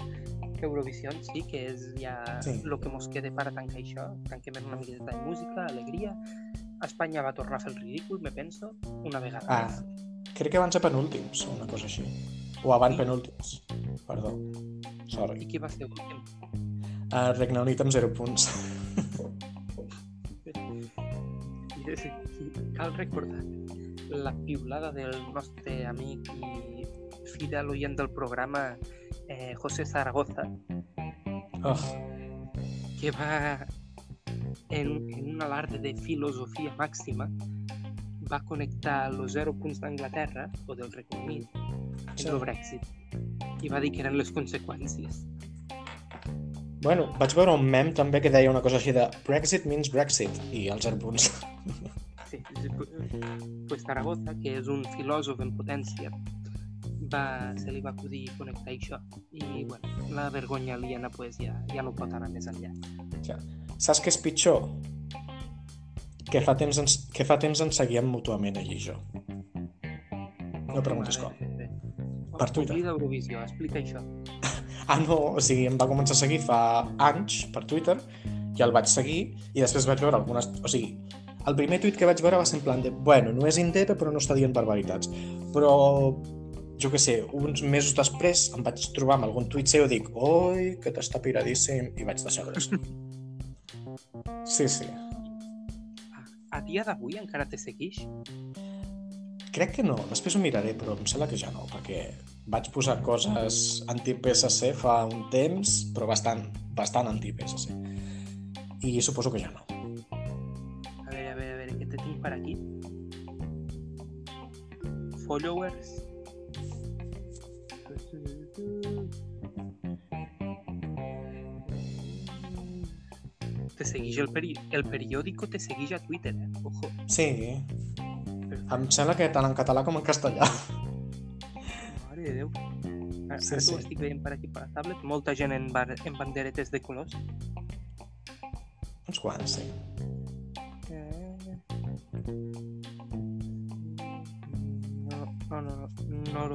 Eurovisió, sí, que és ja Sí. el que mos queda per tancar això. Tanquem una miqueta de música, alegria. Espanya va tornar a fer el ridícul, me penso, una vegada Ah, més. crec que van ser penúltims, una cosa així. O avant penúltims. Perdó. I Sorry. qui va ser l'últim? Uh, Regne Unit amb 0 punts. I i cal recordar la piulada del nostre amic i fidel oient del programa eh, José Zaragoza, Oh, que va en, en un alarde de filosofia màxima va connectar els 0 punts d'Anglaterra o del Regne Unit Sí. el Brexit i va dir que eren les conseqüències. Bueno, vaig veure un mem també que deia una cosa així de Brexit means Brexit i els 0 punts. Sí, sí, pu- pues Zaragoza, que és un filòsof en potència, va, se li va acudir connectar això i bueno, la vergonya aliena pues, ja, ja no pot anar més enllà. Ja. Saps què és pitjor? Que fa temps ens, que fa temps ens seguíem mútuament ell i jo. No preguntis com. Per Twitter. Oblida Eurovisió, explica això. Ah, no, o sigui, em va començar a seguir fa anys per Twitter, i el vaig seguir, i després vaig veure algunes... O sigui, el primer tuit que vaig veure va ser en plan de, bueno, no és indeta, però no està dient barbaritats. Però jo que sé, uns mesos després em vaig trobar amb algun tuit seu i dic oi, que t'està piradíssim, i vaig deixar de Sí, sí. A dia d'avui encara te seguix? Crec que no, després ho miraré, però em sembla que ja no, perquè vaig posar coses anti-PSC fa un temps, però bastant, bastant anti-PSC. I suposo que ja no. A veure, a veure, a veure, què te tinc per aquí? Followers? Te segueix el, peri el periòdico, te segueix a Twitter, eh? Ojo. Sí, em sembla que tant en català com en castellà. Mare de Déu. Ara, Sí, sí. t'ho estic veient per aquí per la tablet. Molta gent en, bar en banderetes de colors. Uns quants, sí.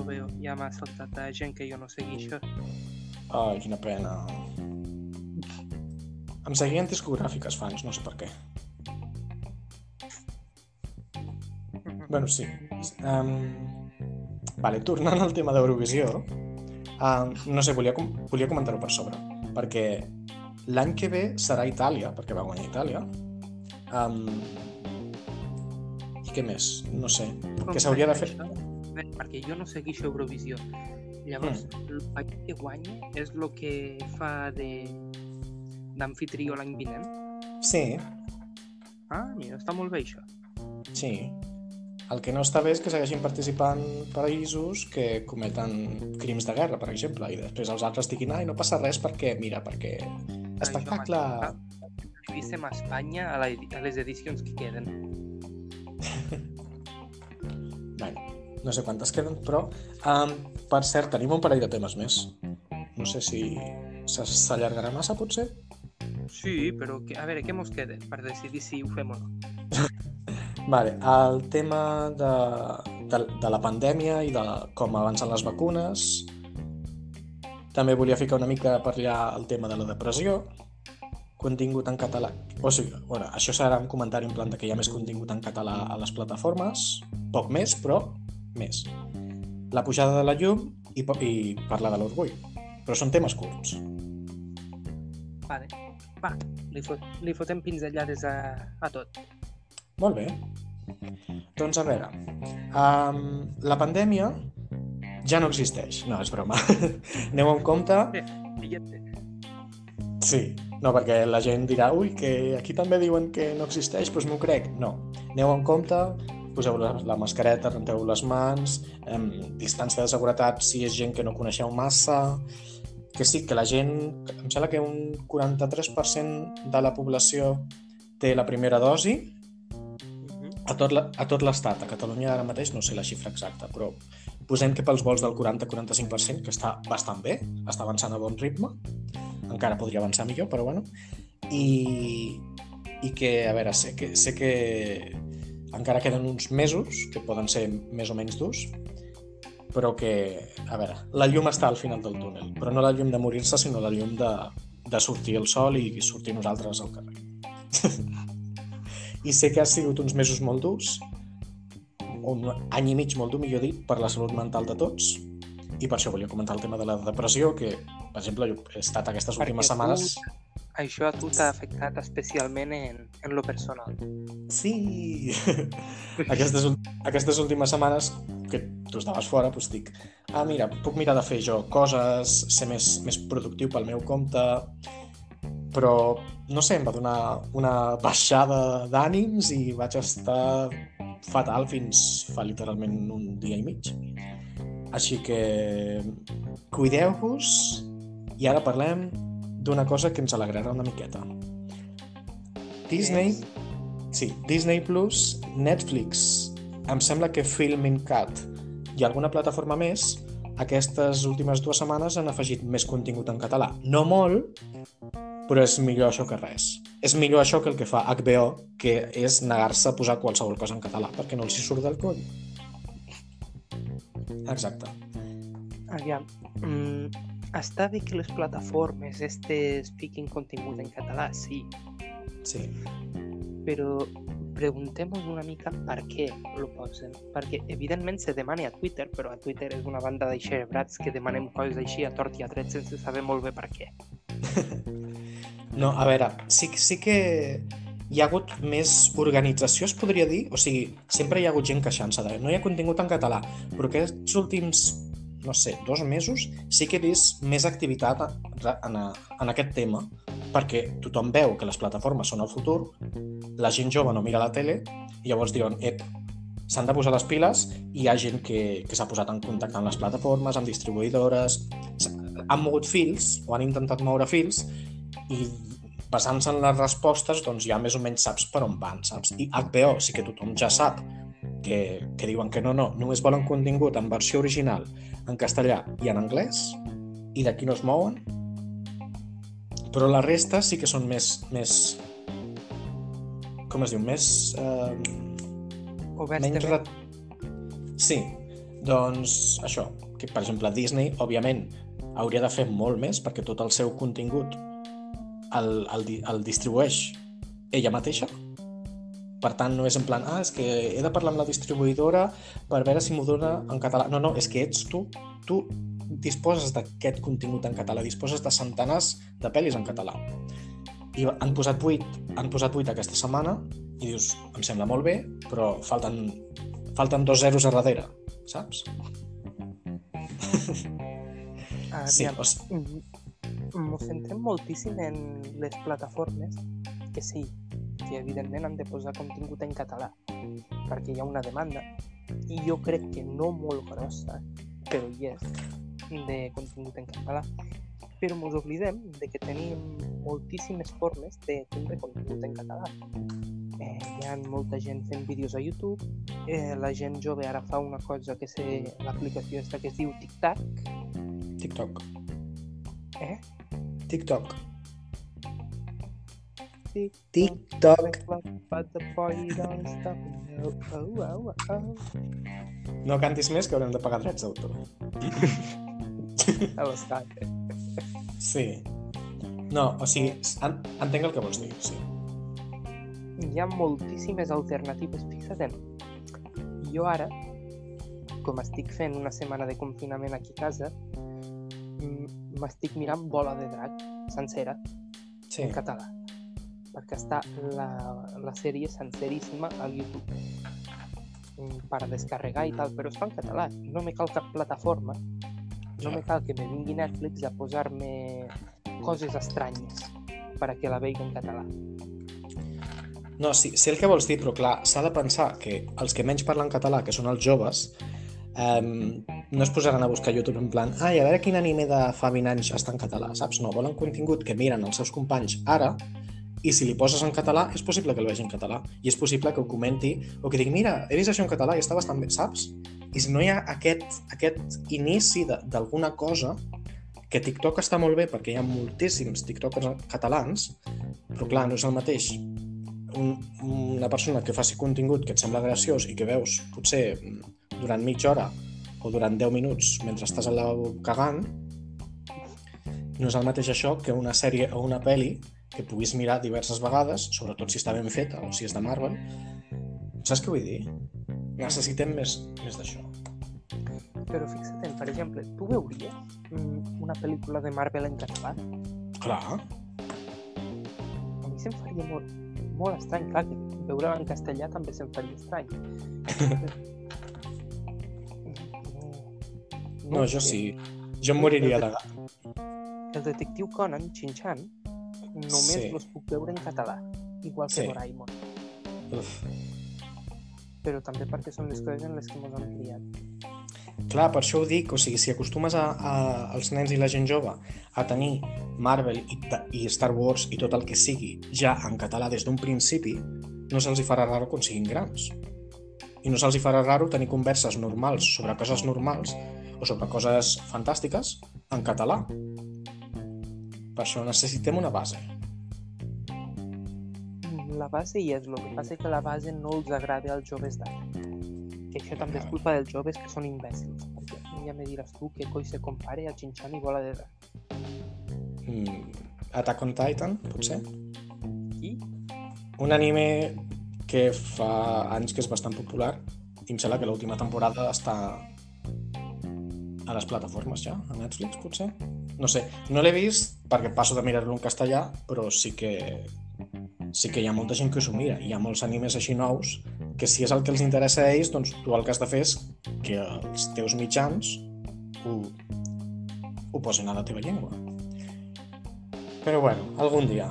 Veo. Ja m'ha saltat a gent que jo no segueixo. Ai, quina pena. Em seguien discogràfiques fans, no sé per què. Bueno, sí. Um, vale, tornant al tema d'Eurovisió, um, no sé, volia, com volia comentar-ho per sobre, perquè l'any que ve serà Itàlia, perquè va guanyar Itàlia. Um, I què més? No sé. Què s'hauria de fer? això? Bé, perquè jo no segueixo Eurovisió. Llavors, el país que guanya és el que fa de d'anfitrió l'any vinent. Sí, Ah, mira, està molt bé això. Sí. El que no està bé és que segueixin participant països que cometen crims de guerra, per exemple, i després els altres diguin, ai, no passa res perquè, mira, perquè espectacle... Visem a Espanya a, la, a les edicions que queden. No sé quantes queden, però, um, per cert, tenim un parell de temes més. No sé si s'allargarà massa, potser? Sí, però que, a veure, què mos queda per decidir si ho fem o no? Vale, el tema de, de, de la pandèmia i de com avancen les vacunes. També volia ficar una mica per allà el tema de la depressió, contingut en català. O sigui, bueno, això serà un comentari en plan de que hi ha més contingut en català a les plataformes, poc més, però més. La pujada de la llum i, i parlar de l'orgull. Però són temes curts. Vale. Va, li, fot, li fotem pinzellades a, a tot. Molt bé. Doncs a veure, um, la pandèmia ja no existeix. No, és broma. Aneu amb compte. Billete. Sí, no, perquè la gent dirà ui, que aquí també diuen que no existeix, doncs m'ho crec. No, aneu amb compte, poseu la, la mascareta, renteu les mans, em, distància de seguretat si és gent que no coneixeu massa, que sí, que la gent, em sembla que un 43% de la població té la primera dosi, Mhm. a tot, la, a l'estat. A Catalunya ara mateix no sé la xifra exacta, però posem que pels vols del 40-45%, que està bastant bé, està avançant a bon ritme, encara podria avançar millor, però bueno, i, i que, a veure, sé que, sé que encara queden uns mesos, que poden ser més o menys durs, però que, a veure, la llum està al final del túnel, però no la llum de morir-se, sinó la llum de, de sortir el sol i sortir nosaltres al carrer. I sé que ha sigut uns mesos molt durs, un any i mig molt dur, millor dit, per la salut mental de tots, i per això volia comentar el tema de la depressió, que, per exemple, jo he estat aquestes Perquè últimes tu- setmanes... Això a tu t'ha afectat especialment en, en lo personal. Sí! aquestes, aquestes últimes setmanes que tu estaves fora, doncs dic, ah, mira, puc mirar de fer jo coses, ser més, més productiu pel meu compte, però, no sé, em va donar una baixada d'ànims i vaig estar fatal fins fa literalment un dia i mig. Així que cuideu-vos i ara parlem d'una cosa que ens alegrarà una miqueta. Disney, sí, Disney Plus, Netflix, em sembla que Filmin Cat i alguna plataforma més aquestes últimes dues setmanes han afegit més contingut en català. No molt, però és millor això que res. És millor això que el que fa HBO, que és negar-se a posar qualsevol cosa en català, perquè no els hi surt del coll. Exacte. Aviam, mm, està bé que les plataformes estes fiquin contingut en català, sí, Sí. però preguntem-nos una mica per què lo posen. Perquè, evidentment, se demana a Twitter, però a Twitter és una banda d'aixebrats que demanem coses així a tort i a dret sense saber molt bé per què. No, a veure, sí, sí que hi ha hagut més organització, es podria dir? O sigui, sempre hi ha hagut gent queixant-se de no hi ha contingut en català, però aquests últims, no sé, dos mesos sí que he vist més activitat en, en aquest tema, perquè tothom veu que les plataformes són el futur, la gent jove no mira la tele, i llavors diuen, ep, s'han de posar les piles i hi ha gent que, que s'ha posat en contacte amb les plataformes, amb distribuïdores, han mogut fils o han intentat moure fils i basant-se en les respostes, doncs ja més o menys saps per on van, saps? I HBO sí que tothom ja sap que, que diuen que no, no, només volen contingut en versió original, en castellà i en anglès, i d'aquí no es mouen, però la resta sí que són més... més com es diu? Més... Eh, Oberts menys... Re... Sí, doncs això, que per exemple Disney, òbviament, hauria de fer molt més perquè tot el seu contingut el, el, el distribueix ella mateixa. Per tant, no és en plan, ah, és que he de parlar amb la distribuïdora per veure si m'ho dona en català. No, no, és que ets tu. Tu disposes d'aquest contingut en català, disposes de centenars de pel·lis en català. I han posat 8, han posat 8 aquesta setmana i dius, em sembla molt bé, però falten, falten dos zeros a darrere, saps? Sí, Aviam, o sigui, Ens centrem moltíssim en les plataformes que sí, que evidentment han de posar contingut en català perquè hi ha una demanda i jo crec que no molt grossa però hi és de contingut en català però ens oblidem de que tenim moltíssimes formes de tindre contingut en català eh, hi ha molta gent fent vídeos a YouTube eh, la gent jove ara fa una cosa que sé l'aplicació esta que es diu TikTok TikTok. eh? TikTok. TikTok. No. Oh, oh, oh. No cantis més que haurem de pagar drets d'autor. A l'estat. Sí. No, o sigui, en, entenc el que vols dir, sí. Hi ha moltíssimes alternatives. Fixa't, jo ara, com estic fent una setmana de confinament aquí a casa, m'estic mirant Bola de Drac sencera Sí, en català perquè està la, la sèrie senceríssima al YouTube mm, per descarregar i tal, però està en català no me cal cap plataforma no me cal que me vingui Netflix a posar-me coses estranyes per a que la vegi en català No, sí, sé el que vols dir, però clar, s'ha de pensar que els que menys parlen català, que són els joves, um, no es posaran a buscar YouTube en plan ai, a veure quin anime de fa 20 anys està en català, saps? No, volen contingut que miren els seus companys ara i si li poses en català, és possible que el vegi en català i és possible que ho comenti o que digui, mira, he vist això en català i està bastant bé, saps? I si no hi ha aquest, aquest inici d'alguna cosa que TikTok està molt bé perquè hi ha moltíssims TikTokers catalans, però clar, no és el mateix un, una persona que faci contingut que et sembla graciós i que veus potser mm, durant mitja hora o durant 10 minuts mentre estàs al lavabo cagant no és el mateix això que una sèrie o una pel·li que puguis mirar diverses vegades, sobretot si està ben feta o si és de Marvel. Saps què vull dir? Necessitem més, més d'això. però fixa't, per exemple, tu veuries mm, una pel·lícula de Marvel en català? Clar, A mi se'm faria molt, molt estrany, clar, que veure-la en castellà també se'm faria estrany. no, ho jo sí. Jo em moriria de... El detectiu Conan, Shin-chan, només Sí. los puc veure en català, igual que Sí. Doraemon. Uf. Però també perquè són les coses en les que ens hem criat. Clar, per això ho dic, o sigui, si acostumes a, a, els nens i la gent jove a tenir Marvel i, i Star Wars i tot el que sigui ja en català des d'un principi, no se'ls hi farà raro quan siguin grans. I no se'ls hi farà raro tenir converses normals sobre coses normals o sobre coses fantàstiques en català. Per això necessitem una base. La base hi és, el que passa que la base no els agrada als joves d'ara. Que això també és culpa dels joves que són imbècils, perquè ja me diràs tu què coi se compare a Chin-chan i Bola de Drac. Mm, Attack on Titan, potser? I Un anime que fa anys que és bastant popular i em sembla que l'última temporada està a les plataformes ja, a Netflix potser. No sé, no l'he vist perquè passo de mirar-lo en castellà, però sí que sí que hi ha molta gent que s'ho mira. Hi ha molts animes així nous que si és el que els interessa a ells, doncs tu el que has de fer és que els teus mitjans ho, ho posin a la teva llengua. Però bueno, algun dia.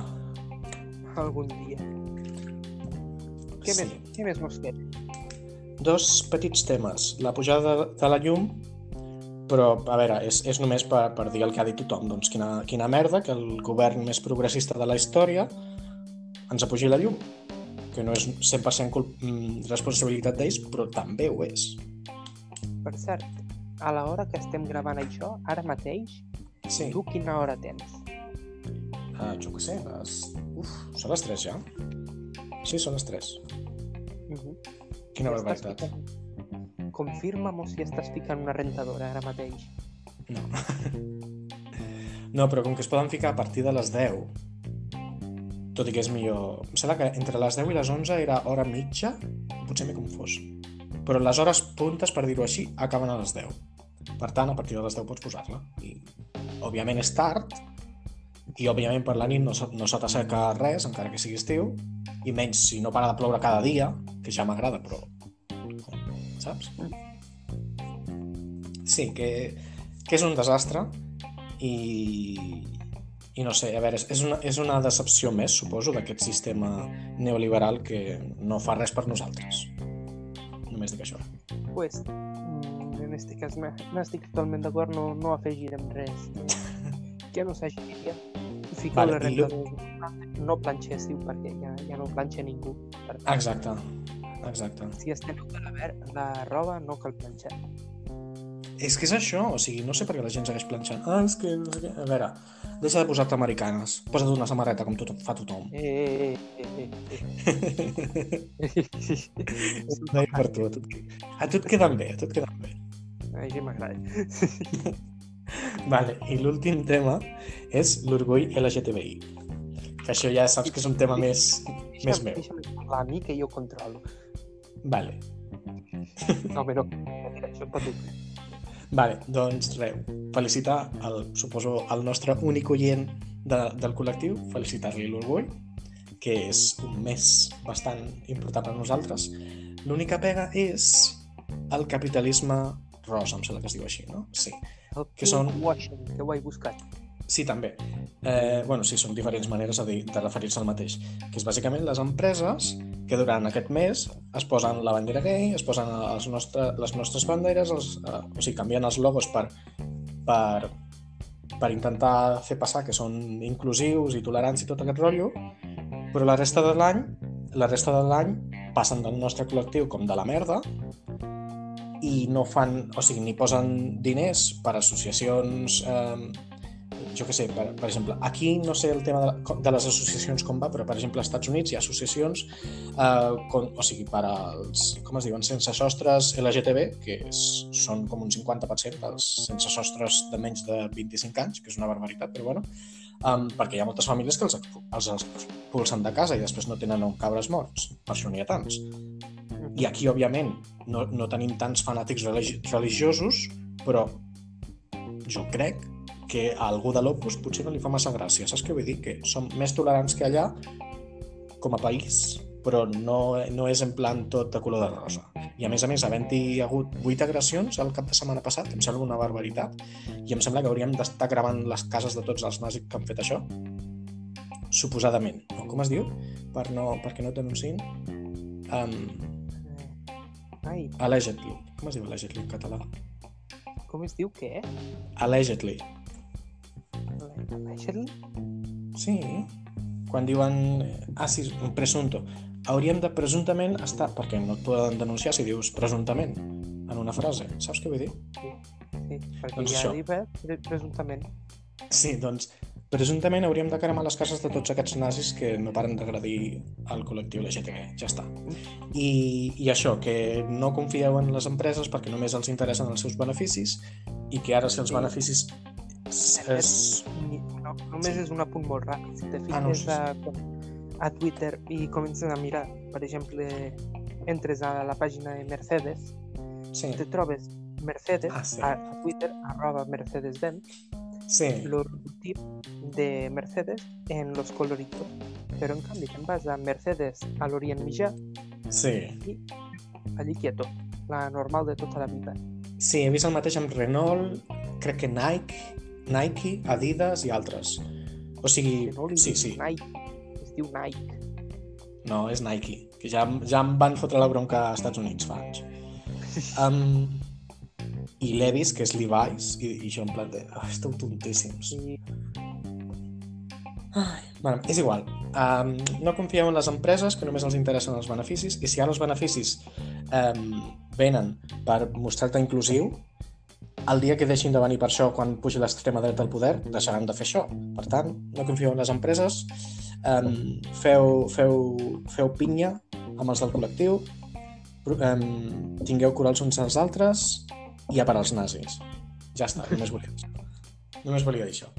Algun dia. Què, Sí. més, què més mos queda? Dos petits temes. La pujada de la llum, però, a veure, és, és només per, per dir el que ha dit tothom. Doncs quina, quina merda que el govern més progressista de la història ens apugi la llum, que no és 100% culp, mm, responsabilitat d'ells, però també ho és. Per cert, a l'hora que estem gravant això, ara mateix, Sí, tu quina hora tens? uh, jo què sé, les... Uf, són les 3 ja? Sí, són les 3. Uh -huh. Quina barbaritat. Confirma'm si estàs ficant una rentadora ara mateix. No. no, però com que es poden ficar a partir de les 10, tot i que és millor... Em sembla que entre les 10 i les 11 era hora mitja, potser m'he confós. Però les hores puntes, per dir-ho així, acaben a les 10. Per tant, a partir de les 10 pots posar-la. I, òbviament, és tard, i, òbviament, per la nit no, no se t'asseca res, encara que sigui estiu, i menys si no para de ploure cada dia, que ja m'agrada, però... Saps? Sí, que, que és un desastre i, i no sé, a veure, és- una, és una decepció més, suposo, d'aquest sistema neoliberal que no fa res per nosaltres. Només dic això. Pues, mm, en este cas no, no estic totalment d'acord, no, no afegirem res que, no s'agiria. Ficar Vale, vale, i lo- rentadora. No planxéssiu perquè ja, ja no planxa ningú. Per Exacte, exacte. si estem a la, ver la roba no cal planxar. És que és això, o sigui, no sé per què la gent segueix planxant. Ah, és que... No sé què. A veure, deixa de posar-te americanes. Posa't una samarreta com tot, fa tothom. Eh, eh, eh, eh, eh. No hi per tu, a que- a tu et queden bé, a tu et queden bé. Així m'agrada. Vale, i l'últim tema és l'orgull LGTBI. Que això ja saps que és un tema més, més meu. deixa'm parlar a mi que jo controlo. Vale, No, però mira, això per tu. vale, doncs res, felicitar el, suposo, el nostre únic oient de, del col·lectiu, felicitar-li l'orgull, que és un mes bastant important per nosaltres. L'única pega és el capitalisme rosa, em sembla que es diu així, no? Sí. El Que són- washing, que ho he buscat. Sí, també. Eh, bueno, sí, són diferents maneres de, dir- de referir-se al mateix. Que és bàsicament les empreses que durant aquest mes es posen la bandera gay, es posen els nostre, les nostres banderes, els, eh, o sigui, canvien els logos per, per, per intentar fer passar que són inclusius i tolerants i tot aquest rotllo, però la resta de l'any la resta de l'any passen del nostre col·lectiu com de la merda i no fan, o sigui, ni posen diners per associacions eh, jo què sé, per, per exemple, aquí no sé el tema de, la, de les associacions com va, però per exemple als Estats Units hi ha associacions eh, com, o sigui, per als, com es diuen, sense sostres LGTB, que és, són com un 50% dels sense sostres de menys de 25 anys, que és una barbaritat, però bueno, um, perquè hi ha moltes famílies que els, els expulsen de casa i després no tenen on cabres morts, per això n'hi ha tants. I aquí, òbviament, no, no tenim tants fanàtics religi religiosos, però jo crec que a algú de l'Opus potser no li fa massa gràcia. Saps què vull dir? Que som més tolerants que allà com a país, però no, no és en plan tot de color de rosa. I a més a més, havent-hi hagut vuit agressions el cap de setmana passat, em sembla una barbaritat, i em sembla que hauríem d'estar gravant les cases de tots els nazis que han fet això, suposadament. No? Com es diu? Per no, perquè no denunciïn? Um, Ai, allegedly. Com es diu allegedly en català? com es diu què? Allegedly. Allegedly? Sí. Quan diuen... Ah, sí, un presunto. Hauríem de presumptament estar... Perquè no et poden denunciar si dius presumptament en una frase. Saps què vull dir? Sí, perquè Doncs ja això. dit eh, presumptament. Sí, doncs presumptament hauríem de cremar les cases de tots aquests nazis que no paren d'agredir al col·lectiu LGTB. Ja està. I, I això, que no confieu en les empreses perquè només els interessen els seus beneficis i que ara si els Sí. beneficis Ni- No, només Sí. és un apunt molt ràpid. Si te Ah, no, fiques sí, sí. a, Twitter i comences a mirar, per exemple, entres a la pàgina de Mercedes, Sí, te trobes Mercedes Ah, sí. a, a Twitter, arroba Mercedes-Benz, sí, logotip de Mercedes en los coloritos. Però en canvi te'n vas a Mercedes a l'Orient Mitjà sí. i allí quieto, la normal de tota la vida. Sí, he vist el mateix amb Renault, crec que Nike, Nike, Adidas i altres. O sigui, sí, sí, Nike, es diu Nike. no, és Nike, que ja, ja em van fotre la bronca als Estats Units fa anys. Um, I Levi's, que és Levi's, i, i jo en plan de... Oh, esteu tontíssims. Ai, bueno, és igual. Um, no confieu en les empreses, que només els interessen els beneficis, i si ara els beneficis um, venen per mostrar-te inclusiu, el dia que deixin de venir per això quan pugi l'extrema dreta al poder, deixaran de fer això. Per tant, no confieu en les empreses, um, feu, feu, feu pinya amb els del col·lectiu, um, tingueu cura els uns als altres i a per als nazis. Ja està, només volia dir això. Només volia dir això.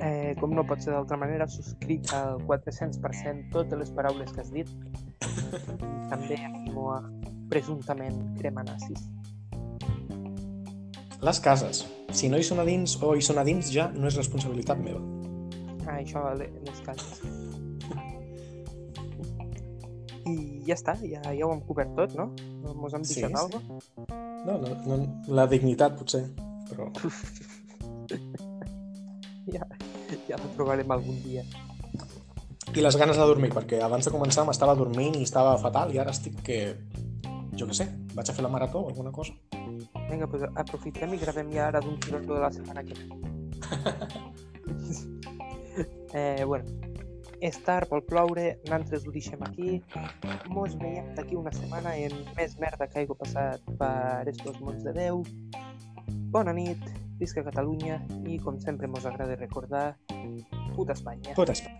eh, com no pot ser d'altra manera, subscric al 400% totes les paraules que has dit. També animo a presumptament crema nazis. Les cases. Si no hi són a dins o hi són a dins, ja no és responsabilitat meva. Ah, això le- les cases. I ja està, ja, ja ho hem cobert tot, no? Mos hem Sí, deixat sí. alguna No, no, no, la dignitat potser, però... ja, ja la trobarem algun dia. I les ganes de dormir, perquè abans de començar m'estava dormint i estava fatal i ara estic que... Jo què sé, vaig a fer la marató o alguna cosa. Vinga, pues aprofitem i gravem ja ara d'un tirón lo de la setmana que ve. eh, bueno, és tard, vol ploure, nosaltres ho deixem aquí. Mos veiem d'aquí una setmana en més merda que hagi passat per estos mons de Déu. Bona nit, visca Catalunya i, com sempre, mos agrada recordar, puta Espanya. Tot està.